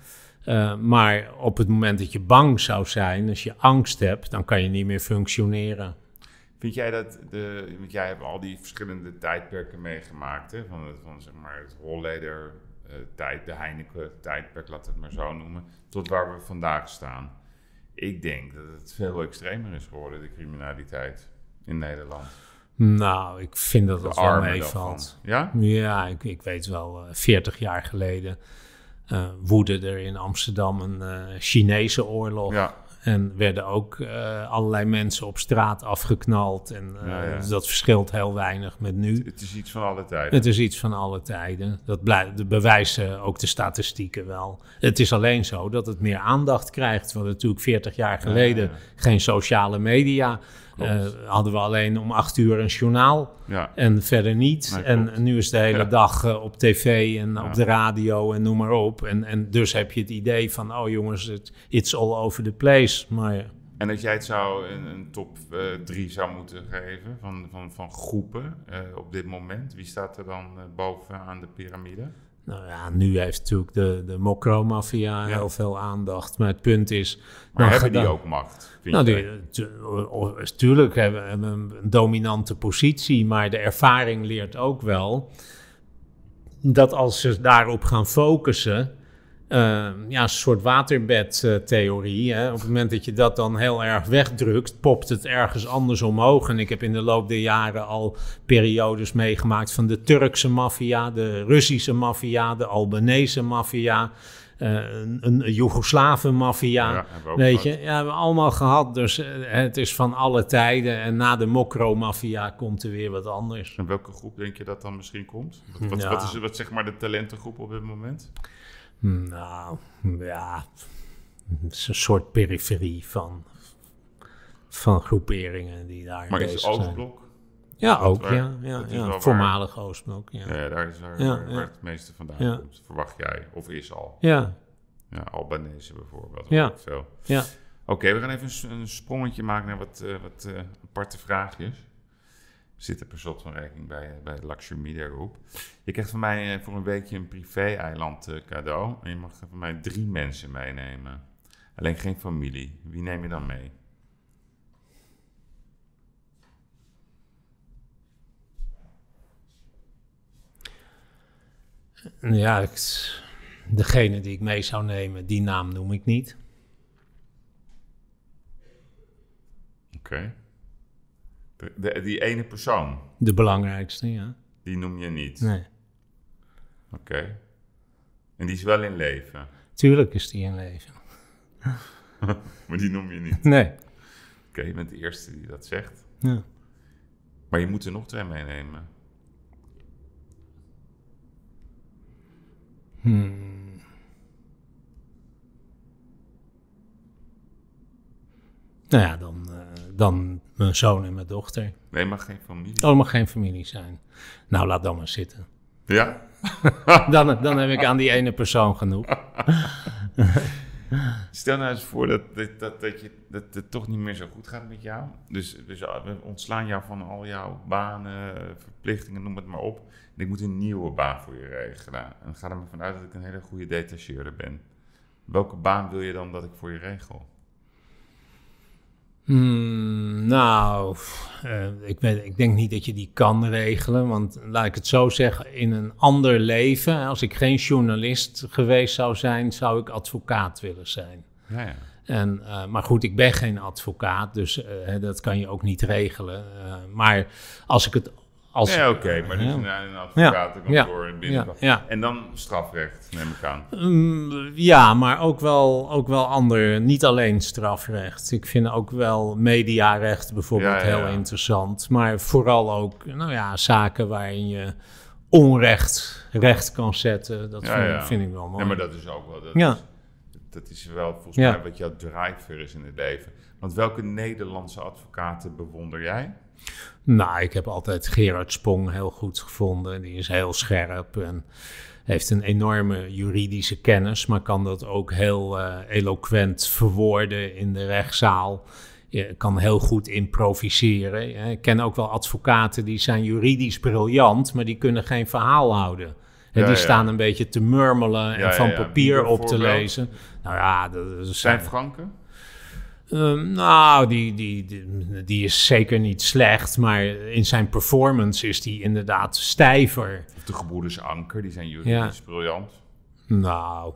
Speaker 2: Eh, maar op het moment dat je bang zou zijn, als je angst hebt, dan kan je niet meer functioneren.
Speaker 1: Vind jij dat, de, want jij hebt al die verschillende tijdperken meegemaakt, hè? Van, het, van zeg maar het Holleder eh, tijd, de Heineken tijdperk, we het maar zo noemen, tot waar we vandaag staan. Ik denk dat het veel extremer is geworden, de criminaliteit in Nederland.
Speaker 2: Nou, ik vind dat dat wel meevalt.
Speaker 1: Ja?
Speaker 2: Ja, ik, ik weet wel, eh, 40 jaar geleden eh, woedde er in Amsterdam een eh, Chinese oorlog.
Speaker 1: Ja,
Speaker 2: En werden ook allerlei mensen op straat afgeknald. En
Speaker 1: Ja, ja.
Speaker 2: dat verschilt heel weinig met nu.
Speaker 1: het is iets van alle tijden.
Speaker 2: Het is iets van alle tijden. Dat blij- de bewijzen ook de statistieken wel. Het is alleen zo dat het meer aandacht krijgt. Hadden natuurlijk 40 jaar geleden geen sociale media. Eh, hadden we alleen om acht uur een journaal
Speaker 1: ja.
Speaker 2: en verder niet.
Speaker 1: Nee,
Speaker 2: en, nu is de hele
Speaker 1: Ja.
Speaker 2: dag eh, op tv en
Speaker 1: Ja.
Speaker 2: op de radio en noem maar op. En, en dus heb je het idee van, oh jongens, het, it's all over the place. Maar.
Speaker 1: En als jij het zou een, een top 3 zou moeten geven van, van, van groepen eh, op dit moment, wie staat er dan eh, bovenaan de piramide?
Speaker 2: Nou ja, nu heeft natuurlijk de, de Mokro-maffia
Speaker 1: Ja.
Speaker 2: heel veel aandacht. Maar het punt is...
Speaker 1: Maar
Speaker 2: nou,
Speaker 1: hebben die ook macht?
Speaker 2: Nou, die, tu- o- tuurlijk hebben we een, een dominante positie, maar de ervaring leert ook wel dat als ze daarop gaan focussen, eh, ja, een soort waterbedtheorie. Op het moment dat je dat dan heel erg wegdrukt, popt het ergens anders omhoog. En ik heb in de loop der jaren al periodes meegemaakt van de Turkse maffia, de Russische maffia, de Albanese maffia, eh, een, een Joegoslaven-maffia.
Speaker 1: Ja,
Speaker 2: Weet
Speaker 1: gehad.
Speaker 2: je, ja, hebben we allemaal gehad. Dus eh, het is van alle tijden. En na de Mokro-maffia komt er weer wat anders.
Speaker 1: En welke groep denk je dat dan misschien komt? Wat, wat,
Speaker 2: Ja.
Speaker 1: wat is wat zeg maar de talentengroep op dit moment?
Speaker 2: Nou, ja. Het is een soort periferie van, van groeperingen die daar
Speaker 1: Maar is
Speaker 2: zijn.
Speaker 1: Oostblok?
Speaker 2: Ja,
Speaker 1: dat
Speaker 2: ook.
Speaker 1: waar-
Speaker 2: Ja, ja, ja.
Speaker 1: waar-
Speaker 2: Voormalig Oostblok. Ja.
Speaker 1: Ja, daar is waar,
Speaker 2: Ja,
Speaker 1: het meeste vandaan komt. Verwacht jij? Of is al?
Speaker 2: ja,
Speaker 1: Ja, Albanese bijvoorbeeld.
Speaker 2: Ja.
Speaker 1: Veel.
Speaker 2: ja.
Speaker 1: Oké, we gaan even een sprongetje maken naar wat, eh, wat eh, aparte vraagjes. Zitten per slot van rekening bij, bij de Luxury Media Group. Je krijgt van mij eh, voor een weekje een privé-eiland eh, cadeau. En je mag van mij drie mensen meenemen. Alleen geen familie. Wie neem je dan mee?
Speaker 2: Ja, ik- degene die ik mee zou nemen, die naam noem ik niet.
Speaker 1: Oké. De- die ene persoon,
Speaker 2: De belangrijkste, ja.
Speaker 1: die noem je niet.
Speaker 2: Nee.
Speaker 1: Oké. En die is wel in leven.
Speaker 2: Tuurlijk is die in leven.
Speaker 1: Maar die noem je niet.
Speaker 2: Nee.
Speaker 1: Oké, je bent de eerste die dat zegt.
Speaker 2: Ja.
Speaker 1: Maar je moet er nog twee meenemen.
Speaker 2: Hmm. Nou ja, dan, dan mijn zoon en mijn dochter.
Speaker 1: Nee, mag geen familie.
Speaker 2: Oh, mag geen familie zijn. Nou, laat dan maar zitten.
Speaker 1: Ja?
Speaker 2: Dan, dan heb ik aan die ene persoon genoeg.
Speaker 1: Stel nou eens voor dat, dat, dat, dat, je, dat het toch niet meer zo goed gaat met jou. Dus, dus we ontslaan jou van al jouw banen, verplichtingen, noem het maar op. En ik moet een nieuwe baan voor je regelen. En ga er maar vanuit dat ik een hele goede detacheerder ben. Welke baan wil je dan dat ik voor je regel?
Speaker 2: Hmm, nou, eh, ik, weet, ik denk niet dat je die kan regelen. Want laat ik het zo zeggen, in een ander leven, als ik geen journalist geweest zou zijn, zou ik advocaat willen zijn.
Speaker 1: Ja, ja.
Speaker 2: En, eh, maar goed, ik ben geen advocaat, dus eh, dat kan je ook niet regelen. Maar als ik het. Als
Speaker 1: oké, maar dus
Speaker 2: Ja.
Speaker 1: een, een advocatenkantoor in
Speaker 2: ja,
Speaker 1: binnenkwam.
Speaker 2: ja.
Speaker 1: En dan strafrecht, neem ik aan.
Speaker 2: Mm, ja, maar ook wel, ook wel ander. Niet alleen strafrecht. Ik vind ook wel mediarecht bijvoorbeeld heel interessant. Maar vooral ook nou ja, zaken waarin je onrecht recht kan zetten. Dat vind, ik wel mooi.
Speaker 1: Ja, maar dat is ook wel... Dat
Speaker 2: Ja.
Speaker 1: is, dat is wel volgens mij wat jouw driver is in het leven. Want welke Nederlandse advocaten bewonder jij?
Speaker 2: Nou, ik heb altijd Gerard Spong heel goed gevonden. Die is heel scherp en heeft een enorme juridische kennis, maar kan dat ook heel eh, eloquent verwoorden in de rechtszaal. Je kan heel goed improviseren. Ik ken ook wel advocaten die zijn juridisch briljant, maar die kunnen geen verhaal houden.
Speaker 1: Ja,
Speaker 2: die
Speaker 1: ja.
Speaker 2: staan een beetje te murmelen en
Speaker 1: Ja,
Speaker 2: van papier op te lezen. Nou ja, dat dat
Speaker 1: Zijn Franken?
Speaker 2: Ehm, nou, die, die, die, die is zeker niet slecht, maar in zijn performance is die inderdaad stijver.
Speaker 1: Of de gebroeders Anker, die zijn juridisch briljant.
Speaker 2: Nou,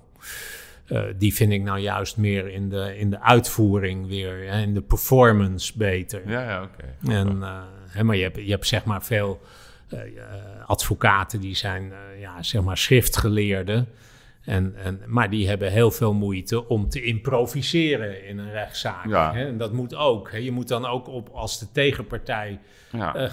Speaker 2: eh, die vind ik nou juist meer in de, in de uitvoering weer, hè, in de performance beter.
Speaker 1: Ja, ja, oké.
Speaker 2: En, eh, hè, maar je hebt, je hebt zeg maar veel eh, advocaten die zijn ja, zeg maar schriftgeleerden. En, en, maar die hebben heel veel moeite om te improviseren in een rechtszaak.
Speaker 1: Ja.
Speaker 2: Hè? En dat moet ook. Hè? Je moet dan ook op als de tegenpartij
Speaker 1: Ja.
Speaker 2: eh,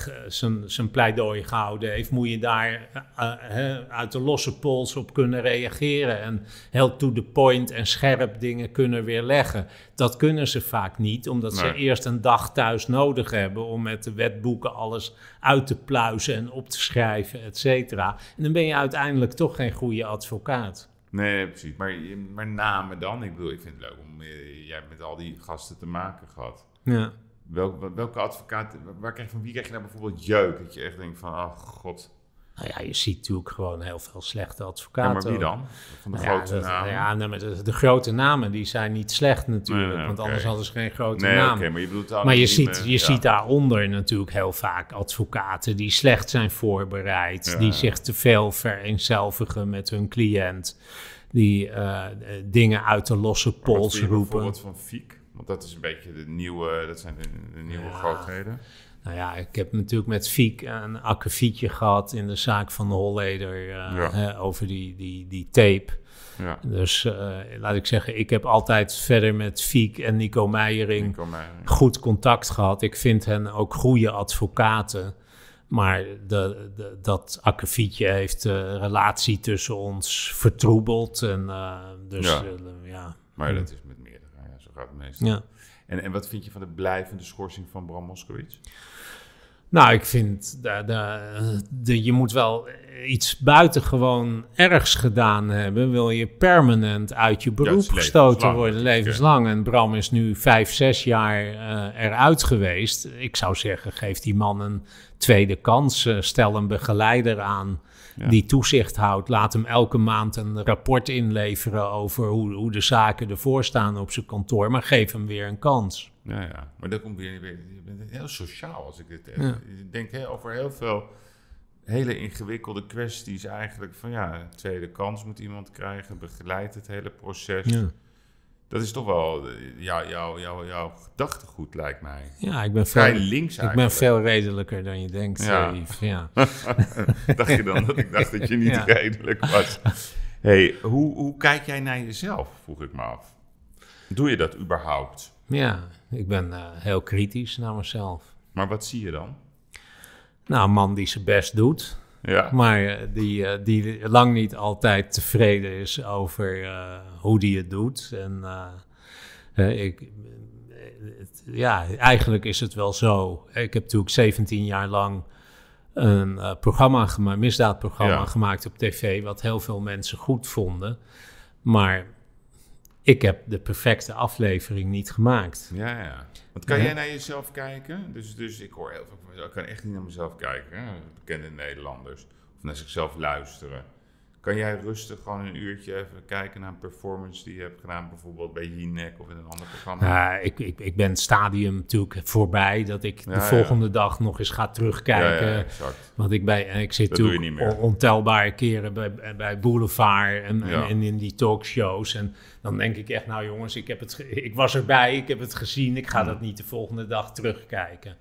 Speaker 2: zijn pleidooi gehouden heeft, moet je daar eh, eh, uit de losse pols op kunnen reageren. En heel to the point en scherp dingen kunnen weerleggen. Dat kunnen ze vaak niet, omdat ze eerst een dag thuis nodig hebben om met de wetboeken alles uit te pluizen en op te schrijven, et cetera. En dan ben je uiteindelijk toch geen goede advocaat.
Speaker 1: Nee, precies. Maar, maar namen dan? Ik bedoel, ik vind het leuk om... eh, jij hebt met al die gasten te maken gehad.
Speaker 2: Ja.
Speaker 1: Welk, welke advocaat... Waar krijg, van wie krijg je nou bijvoorbeeld jeuk? Dat je echt denkt van, oh god...
Speaker 2: Nou ja, je ziet natuurlijk gewoon heel veel slechte
Speaker 1: Ja,
Speaker 2: advocaten.
Speaker 1: maar wie dan? Van de
Speaker 2: Nou ja,
Speaker 1: grote
Speaker 2: dat-
Speaker 1: namen?
Speaker 2: Ja, de, de grote namen die zijn niet slecht natuurlijk.
Speaker 1: Nee, nee,
Speaker 2: want anders hadden ze geen grote
Speaker 1: nee,
Speaker 2: namen.
Speaker 1: maar je bedoelt
Speaker 2: Maar je, ziet, je
Speaker 1: ja.
Speaker 2: ziet daaronder natuurlijk heel vaak advocaten die slecht zijn voorbereid,
Speaker 1: Ja,
Speaker 2: die
Speaker 1: ja.
Speaker 2: zich te veel vereenzelvigen met hun cliënt, die eh, dingen uit de losse pols roepen.
Speaker 1: bijvoorbeeld van Fiek? Want dat is een beetje de nieuwe, dat zijn de, de nieuwe
Speaker 2: Ja.
Speaker 1: grootheden.
Speaker 2: Nou ja, ik heb natuurlijk met Fiek een akkefietje gehad in de zaak van de Holleder
Speaker 1: Ja.
Speaker 2: hè, over die, die, die tape.
Speaker 1: Ja,
Speaker 2: Dus eh, laat ik zeggen, ik heb altijd verder met Fiek en Nico Meijering
Speaker 1: Nico Meijering.
Speaker 2: goed contact gehad. Ik vind hen ook goede advocaten. Maar de, de, dat akkefietje heeft de relatie tussen ons vertroebeld. En, eh, dus
Speaker 1: Ja. Maar dat is met meerdere, zo gaat het meestal.
Speaker 2: ja.
Speaker 1: En, en wat vind je van de blijvende schorsing van Bram Moskowitz?
Speaker 2: Nou, ik vind dat de, je moet wel iets buitengewoon ergs gedaan hebben. Wil je permanent uit je beroep gestoten worden, levenslang. En Bram is nu vijf, zes jaar eh, eruit geweest. Ik zou zeggen, geef die man een tweede kans. Eh, stel een begeleider aan
Speaker 1: Ja.
Speaker 2: die toezicht houdt. Laat hem elke maand een rapport inleveren over hoe, hoe de zaken ervoor staan op zijn kantoor. Maar geef hem weer een kans.
Speaker 1: Ja, ja. Maar dat komt weer, weer je bent heel sociaal als ik dit heb.
Speaker 2: Ja.
Speaker 1: Ik denk hè, over heel veel hele ingewikkelde kwesties eigenlijk. Van ja, tweede kans moet iemand krijgen, begeleid het hele proces. Dat is toch wel eh, jouw gedachtegoed, lijkt mij.
Speaker 2: Ja, ik ben
Speaker 1: Vrij
Speaker 2: veel,
Speaker 1: links
Speaker 2: ik ben
Speaker 1: eigenlijk.
Speaker 2: veel redelijker dan je denkt,
Speaker 1: Ja.
Speaker 2: ja. Yves. Ja.
Speaker 1: dacht je dan dat ik dacht dat je niet
Speaker 2: Ja.
Speaker 1: redelijk was? hey, hoe, hoe kijk jij naar jezelf, vroeg ik me af. Doe je dat überhaupt?
Speaker 2: ja, ik ben eh, heel kritisch naar mezelf.
Speaker 1: Maar wat zie je dan?
Speaker 2: Nou, een man die zijn best doet,
Speaker 1: Ja,
Speaker 2: maar eh, die, eh, die lang niet altijd tevreden is over eh, hoe die het doet. En ik, ja, eigenlijk is het wel zo. Ik heb natuurlijk 17 jaar lang een programma gemaakt, misdaadprogramma
Speaker 1: Ja.
Speaker 2: gemaakt op tv, wat heel veel mensen goed vonden. Maar ik heb de perfecte aflevering niet gemaakt.
Speaker 1: ja, ja. Want kan
Speaker 2: Ja.
Speaker 1: jij naar jezelf kijken? Dus, dus ik hoor heel veel van mezelf. Ik kan echt niet naar mezelf kijken, hè? bekende Nederlanders. Of naar zichzelf luisteren. Kan jij rustig gewoon een uurtje even kijken naar een performance die je hebt gedaan, bijvoorbeeld bij Jinek of in een ander programma?
Speaker 2: Ja, ik, ik, ik ben het stadium natuurlijk voorbij dat ik
Speaker 1: Ja,
Speaker 2: de
Speaker 1: ja.
Speaker 2: volgende dag nog eens ga terugkijken.
Speaker 1: Ja, exact.
Speaker 2: Want ik, bij, ik zit natuurlijk ontelbare keren bij, bij Boulevard en, in die talkshows. En dan denk ik echt, nou jongens, ik, heb het ik was erbij, ik heb het gezien. Ik ga
Speaker 1: Hmm.
Speaker 2: dat niet de volgende dag terugkijken.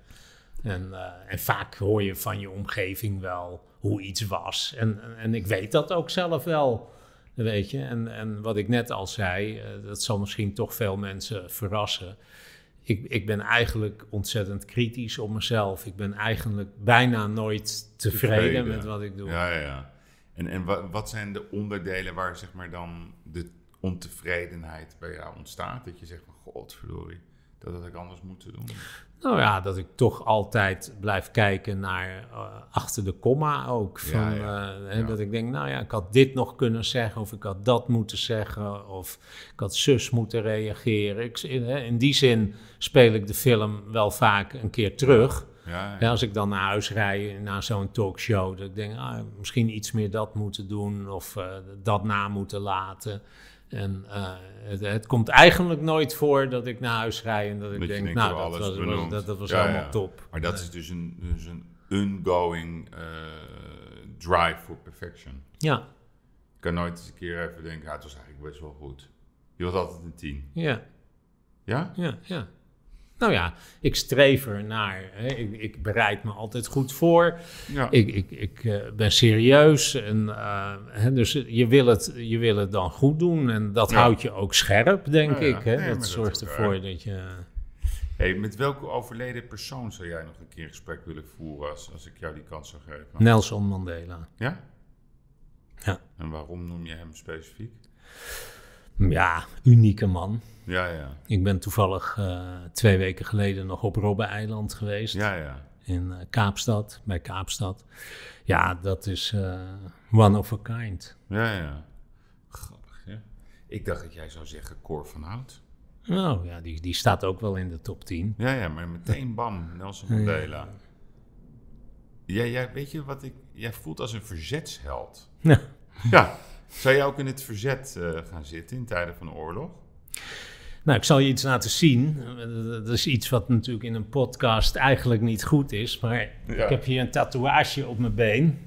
Speaker 2: En, eh, en vaak hoor je van je omgeving wel hoe iets was. En, en, ik weet dat ook zelf wel, weet je. En, en wat ik net al zei, eh, dat zal misschien toch veel mensen verrassen. Ik, ik ben eigenlijk ontzettend kritisch op mezelf. Ik ben eigenlijk bijna nooit tevreden,
Speaker 1: Tevreden.
Speaker 2: met wat ik doe.
Speaker 1: Ja, ja, ja. En, en wa- wat zijn de onderdelen waar zeg maar dan de ontevredenheid bij jou ontstaat? Dat je zegt van godverdorie, dat had ik anders moeten doen.
Speaker 2: Nou ja, dat ik toch altijd blijf kijken naar eh, achter de komma ook. Van,
Speaker 1: Ja, ja.
Speaker 2: eh,
Speaker 1: Ja.
Speaker 2: Dat ik denk, nou ja, ik had dit nog kunnen zeggen, of ik had dat moeten zeggen, of ik had zus moeten reageren. Ik, in, in die zin speel ik de film wel vaak een keer terug.
Speaker 1: Ja, ja.
Speaker 2: Ja, als ik dan naar huis rijd, naar zo'n talkshow, dat ik denk, ah, misschien iets meer dat moeten doen, of eh, dat na moeten laten. En eh, het, het komt eigenlijk nooit voor dat ik naar huis rijd en dat ik
Speaker 1: Dat
Speaker 2: denk,
Speaker 1: denkt,
Speaker 2: nou, dat was, was- dat, dat was
Speaker 1: Ja, ja.
Speaker 2: top.
Speaker 1: Maar dat is dus een, dus een ongoing eh, drive for perfection.
Speaker 2: Ja,
Speaker 1: Ik kan nooit eens een keer even denken, ja, het was eigenlijk best wel goed. Je was altijd een tien.
Speaker 2: ja,
Speaker 1: Ja?
Speaker 2: ja, ja. Nou ja, ik streef er naar. Hè. Ik, ik bereid me altijd goed voor.
Speaker 1: Ja.
Speaker 2: Ik, ik, ik eh, ben serieus. En, eh, hè, dus je wil, het, je wil het dan goed doen. En dat
Speaker 1: Ja.
Speaker 2: houdt je ook scherp, denk
Speaker 1: Ja, ja.
Speaker 2: ik. Hè.
Speaker 1: Nee,
Speaker 2: dat zorgt ervoor
Speaker 1: waar.
Speaker 2: dat je...
Speaker 1: Hey, met welke overleden persoon zou jij nog een keer gesprek willen voeren als, als ik jou die kans zou geven?
Speaker 2: Nelson Mandela.
Speaker 1: Ja?
Speaker 2: Ja.
Speaker 1: En waarom noem je hem specifiek?
Speaker 2: Ja, unieke man.
Speaker 1: Ja, ja.
Speaker 2: Ik ben toevallig eh, twee weken geleden nog op Robben-eiland geweest.
Speaker 1: Ja, ja.
Speaker 2: In eh, Kaapstad, bij Kaapstad. Ja, dat is eh, one of a kind.
Speaker 1: Ja, ja. Grappig, ja. Ik dacht dat jij zou zeggen Cor van Hout.
Speaker 2: Nou ja, die, die staat ook wel in de top 10.
Speaker 1: Ja, ja, maar meteen bam, Nelson Mandela. Jij, jij, weet je wat ik... Jij voelt als een verzetsheld.
Speaker 2: Ja.
Speaker 1: Ja. Zou jij ook in het verzet eh, gaan zitten in tijden van de oorlog?
Speaker 2: Nou, ik zal je iets laten zien. Dat is iets wat natuurlijk in een podcast eigenlijk niet goed is. Maar
Speaker 1: Ja.
Speaker 2: ik heb hier een tatoeage op mijn been.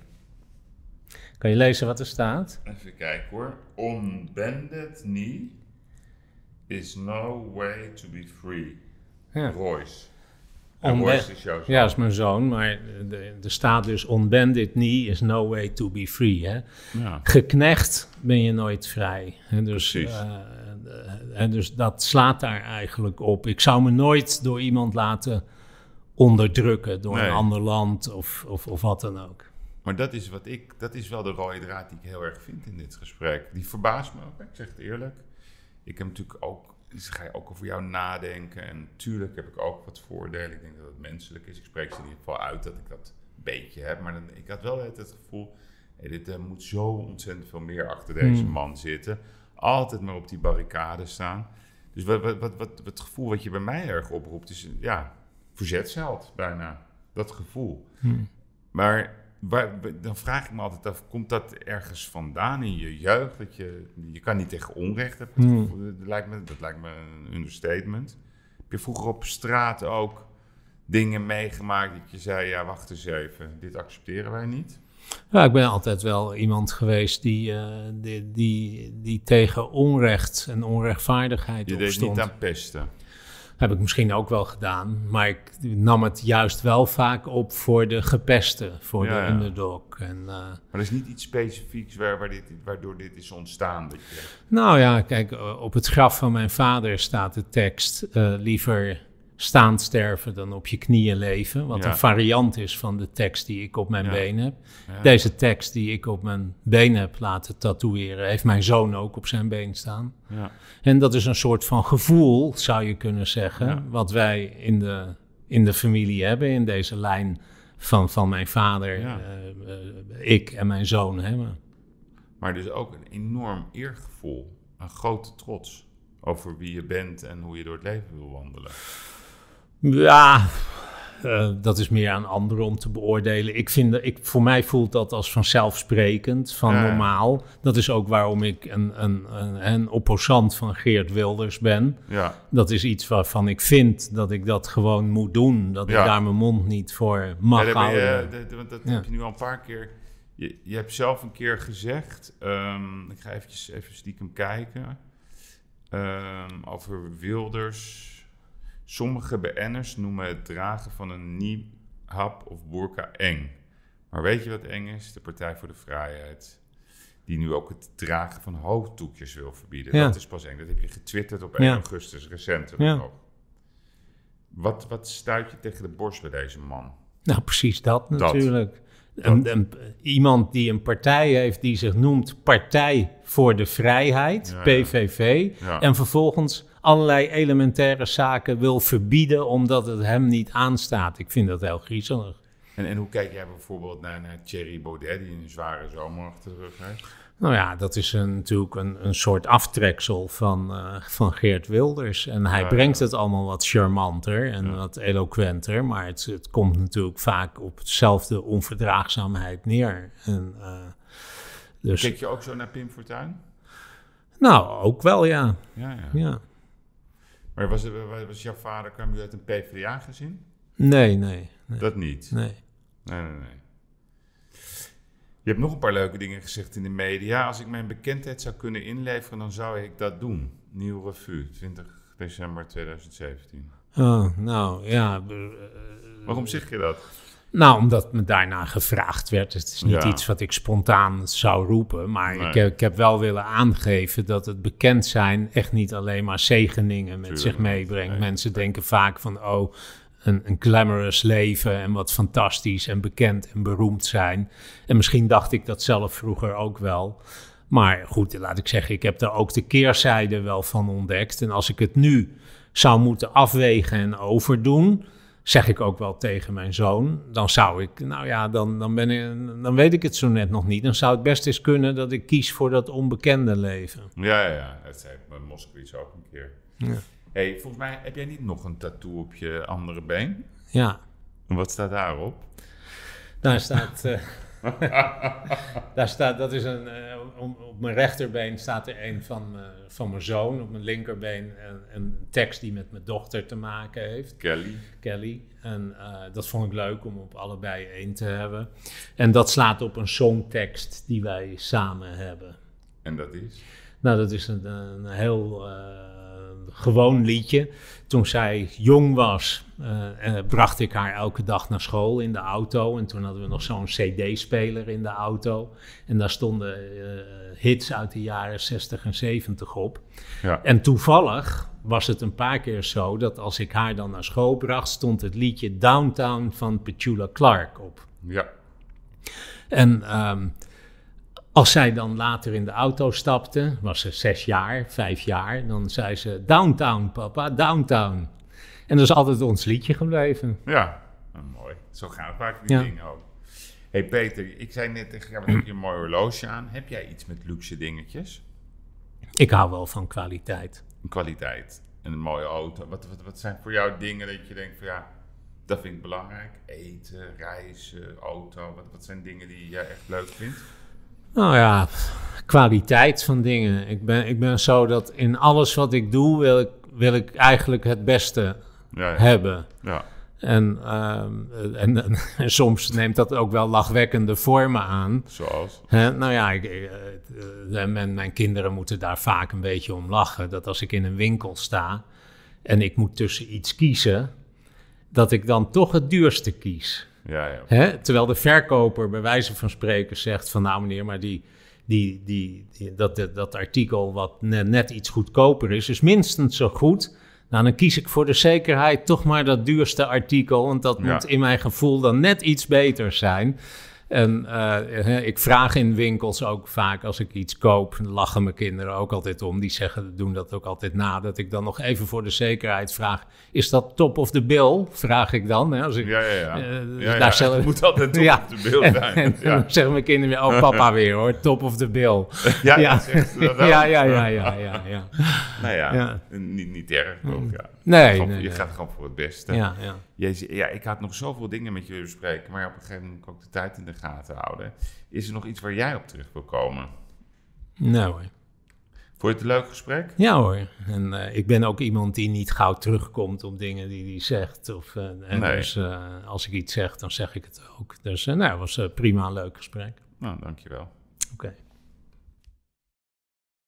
Speaker 2: Kan je lezen wat er staat?
Speaker 1: Even kijken hoor. On bended knee is no way to be free.
Speaker 2: Ja.
Speaker 1: Royce. En.
Speaker 2: Ja, dat is mijn zoon. Maar de- er staat dus on bended knee is no way to be free. Hè?
Speaker 1: Ja.
Speaker 2: Geknecht ben je nooit vrij. Hè? Dus,
Speaker 1: Precies.
Speaker 2: eh, eh, en dus dat slaat daar eigenlijk op. Ik zou me nooit door iemand laten onderdrukken. Door
Speaker 1: Nee.
Speaker 2: een ander land of, of, of wat dan ook.
Speaker 1: Maar dat is, wat ik, dat is wel de rode draad die ik heel erg vind in dit gesprek. Die verbaast me ook, ik zeg het eerlijk. Ik heb natuurlijk ook, dus ga je ook over jou nadenken. En natuurlijk heb ik ook wat voordelen. Ik denk dat het menselijk is. Ik spreek ze in ieder geval uit dat ik dat een beetje heb. Maar dan, ik had wel het, het gevoel, dit, er moet zo ontzettend veel meer achter deze
Speaker 2: Hmm.
Speaker 1: man zitten. Altijd maar op die barricade staan. Dus wat, wat, wat, wat, het gevoel wat je bij mij erg oproept is, ja, verzetsheld bijna. Dat gevoel.
Speaker 2: Hmm.
Speaker 1: Maar waar, dan vraag ik me altijd af, komt dat ergens vandaan in je jeugd? Dat je, je kan niet tegen onrecht hebben.
Speaker 2: Hmm.
Speaker 1: Dat, lijkt me, dat lijkt me een understatement. Heb je vroeger op straat ook dingen meegemaakt dat je zei, ja wacht eens even, dit accepteren wij niet?
Speaker 2: Ja, ik ben altijd wel iemand geweest die, eh, die, die, die tegen onrecht en onrechtvaardigheid
Speaker 1: Je deed
Speaker 2: opstond.
Speaker 1: niet aan pesten.
Speaker 2: Heb ik misschien ook wel gedaan, maar ik nam het juist wel vaak op voor de gepesten, voor
Speaker 1: Ja,
Speaker 2: de underdog. En, eh,
Speaker 1: Maar er is niet iets specifieks waar, waar dit, waardoor dit is ontstaan. Dat je,
Speaker 2: nou ja, kijk, eh, op het graf van mijn vader staat de tekst: eh, liever staand sterven dan op je knieën leven. Wat
Speaker 1: Ja.
Speaker 2: een variant is van de tekst die ik op mijn
Speaker 1: Ja.
Speaker 2: been heb.
Speaker 1: ja.
Speaker 2: Deze tekst die ik op mijn been heb laten tatoeëren, heeft mijn zoon ook op zijn been staan.
Speaker 1: Ja.
Speaker 2: En dat is een soort van gevoel, zou je kunnen zeggen, wat wij in de, in de familie hebben, in deze lijn van, van mijn vader, eh, eh, ik en mijn zoon hebben.
Speaker 1: Maar dus ook een enorm eergevoel, een grote trots over wie je bent en hoe je door het leven wil wandelen.
Speaker 2: Ja, eh, dat is meer aan anderen om te beoordelen. Ik vind, dat- ik, voor mij voelt dat als vanzelfsprekend, van
Speaker 1: Ja,
Speaker 2: normaal. Dat is ook waarom ik een, een, een, een opposant van Geert Wilders ben.
Speaker 1: Ja,
Speaker 2: Dat is iets waarvan ik vind dat ik dat gewoon moet doen. Dat
Speaker 1: Ja.
Speaker 2: ik daar mijn mond niet voor mag houden.
Speaker 1: dat- dat- want dat
Speaker 2: Ja.
Speaker 1: heb je nu al een paar keer. Je, je hebt zelf een keer gezegd. ehm, ik ga eventjes, even stiekem kijken. ehm, over Wilders. Sommige BN'ers noemen het dragen van een niqab of burka eng. Maar weet je wat eng is? De Partij voor de Vrijheid. Die nu ook het dragen van hoofddoekjes wil verbieden.
Speaker 2: Ja.
Speaker 1: Dat is pas eng. Dat heb je getwitterd op 1
Speaker 2: Ja.
Speaker 1: augustus, recent.
Speaker 2: Ja.
Speaker 1: nog. Wat, wat stuit je tegen de borst bij deze man?
Speaker 2: Nou, precies dat
Speaker 1: Dat.
Speaker 2: natuurlijk. Een, een- iemand die een partij heeft die zich noemt Partij voor de Vrijheid,
Speaker 1: Ja.
Speaker 2: PVV,
Speaker 1: Ja.
Speaker 2: en vervolgens allerlei elementaire zaken wil verbieden omdat het hem niet aanstaat. Ik vind dat heel griezelig.
Speaker 1: En, en hoe kijk jij bijvoorbeeld naar, naar Thierry Baudet, die een zware zomer achter de rug heeft?
Speaker 2: Nou ja, dat is een, natuurlijk een, een soort aftreksel van, eh, van Geert Wilders. En hij
Speaker 1: Ja,
Speaker 2: brengt
Speaker 1: ja.
Speaker 2: het allemaal wat charmanter en
Speaker 1: Ja.
Speaker 2: wat eloquenter. Maar het, het komt natuurlijk vaak op hetzelfde onverdraagzaamheid neer. En, eh, dus,
Speaker 1: Kijk je ook zo naar Pim Fortuyn?
Speaker 2: nou, ook wel, ja.
Speaker 1: Ja, ja. Maar was, was jouw vader, kwam je uit een PvdA-gezin?
Speaker 2: Nee, nee, nee.
Speaker 1: Dat niet.
Speaker 2: nee.
Speaker 1: Nee, nee, nee. Je hebt nog een paar leuke dingen gezegd in de media. Als ik mijn bekendheid zou kunnen inleveren, dan zou ik dat doen. Nieuw Revue, 20 december 2017.
Speaker 2: Oh, nou, ja. eh,
Speaker 1: Waarom zeg je dat?
Speaker 2: Nou, omdat me daarna gevraagd werd. Het is niet
Speaker 1: Ja.
Speaker 2: iets wat ik spontaan zou roepen. Maar
Speaker 1: Nee.
Speaker 2: ik, heb, ik heb wel willen aangeven dat het bekend zijn echt niet alleen maar zegeningen met
Speaker 1: Tuurlijk
Speaker 2: zich meebrengt.
Speaker 1: Nee.
Speaker 2: Mensen denken vaak van, oh, een, een glamorous leven en wat fantastisch en bekend en beroemd zijn. En misschien dacht ik dat zelf vroeger ook wel. Maar goed, laat ik zeggen, ik heb daar ook de keerzijde wel van ontdekt. En als ik het nu zou moeten afwegen en overdoen, zeg ik ook wel tegen mijn zoon, dan zou ik, nou ja, dan, dan, ben ik, dan weet ik het zo net nog niet. Dan zou het best eens kunnen dat ik kies voor dat onbekende leven.
Speaker 1: Ja, ja, ja. Dat zei mijn Moskowitz ook een keer.
Speaker 2: Ja.
Speaker 1: hey, volgens mij heb jij niet nog een tattoo op je andere been?
Speaker 2: Ja.
Speaker 1: En wat staat daarop?
Speaker 2: Daar staat, eh, daar staat, dat is een, eh, op, mijn rechterbeen staat er een van, me- van mijn zoon. Op mijn linkerbeen een, een tekst die met mijn dochter te maken heeft.
Speaker 1: Kelly.
Speaker 2: Kelly. En eh, dat vond ik leuk om op allebei één te hebben. En dat slaat op een songtekst die wij samen hebben.
Speaker 1: En dat is?
Speaker 2: Nou, dat is een, een heel eh, gewoon liedje. Toen zij jong was, eh, bracht ik haar elke dag naar school in de auto. En toen hadden we nog zo'n CD-speler in de auto. En daar stonden eh, hits uit de jaren 60 en 70 op.
Speaker 1: Ja.
Speaker 2: En toevallig was het een paar keer zo dat als ik haar dan naar school bracht, stond het liedje Downtown van Petula Clark op.
Speaker 1: Ja.
Speaker 2: En ehm, als zij dan later in de auto stapte, was ze zes jaar, vijf jaar, dan zei ze: Downtown, papa, downtown. En dat is altijd ons liedje gebleven.
Speaker 1: Ja. Nou, mooi. Zo gaan vaak die
Speaker 2: Ja.
Speaker 1: dingen ook. hey Peter, ik zei net tegen jou, heb je een mooi horloge aan? Heb jij iets met luxe dingetjes?
Speaker 2: Ik hou wel van kwaliteit.
Speaker 1: Kwaliteit. En een mooie auto. Wat, wat, wat zijn voor jou dingen dat je denkt van ja, dat vind ik belangrijk? Eten, reizen, auto. Wat, wat zijn dingen die jij echt leuk vindt?
Speaker 2: Nou ja, kwaliteit van dingen. Ik ben, ik ben zo dat in alles wat ik doe, wil ik, wil ik eigenlijk het beste
Speaker 1: Ja,
Speaker 2: hebben.
Speaker 1: ja.
Speaker 2: En, ehm, en, en, en soms neemt dat ook wel lachwekkende vormen aan.
Speaker 1: zoals?
Speaker 2: Hè, nou ja, ik, eh, eh, mijn, mijn kinderen moeten daar vaak een beetje om lachen. Dat als ik in een winkel sta en ik moet tussen iets kiezen, dat ik dan toch het duurste kies.
Speaker 1: Ja, ja.
Speaker 2: Hè? Terwijl de verkoper bij wijze van spreken zegt van nou meneer, maar die, die, die, die- dat, dat, dat artikel wat net, net iets goedkoper is, is minstens zo goed. Nou, dan kies ik voor de zekerheid toch maar dat duurste artikel, want dat
Speaker 1: Ja.
Speaker 2: moet in mijn gevoel dan net iets beter zijn. En eh, hè, ik vraag in winkels ook vaak als ik iets koop, lachen mijn kinderen ook altijd om. Die zeggen, doen dat ook altijd na, dat ik dan nog even voor de zekerheid vraag: is dat top of the bill? Vraag ik dan. Hè, als ik,
Speaker 1: Ja, ja, ja.
Speaker 2: eh,
Speaker 1: ja, ja.
Speaker 2: daar zelf-
Speaker 1: Het moet altijd top
Speaker 2: Ja.
Speaker 1: de beeld
Speaker 2: en,
Speaker 1: zijn.
Speaker 2: en
Speaker 1: ja.
Speaker 2: dan zeggen mijn kinderen weer, oh papa weer hoor, top of the bill.
Speaker 1: Ja,
Speaker 2: ja.
Speaker 1: ook.
Speaker 2: ja, ja, ja, ja, ja.
Speaker 1: Nou ja. Niet, niet erg? Ja.
Speaker 2: Nee, nee,
Speaker 1: je
Speaker 2: nee.
Speaker 1: gaat gewoon voor het beste.
Speaker 2: Ja, ja.
Speaker 1: Jezus, ja, ik had nog zoveel dingen met je bespreken, maar op een gegeven moment moet ik ook de tijd in de gaten houden. Is er nog iets waar jij op terug wil komen?
Speaker 2: Nou hoor.
Speaker 1: Vond je het een leuk gesprek?
Speaker 2: Ja hoor. En eh, ik ben ook iemand die niet gauw terugkomt op dingen die hij zegt. Of, eh, en
Speaker 1: Nee.
Speaker 2: Dus eh, als ik iets zeg, dan zeg ik het ook. Dus nou, het was prima een leuk gesprek.
Speaker 1: Nou, dankjewel.
Speaker 2: Oké.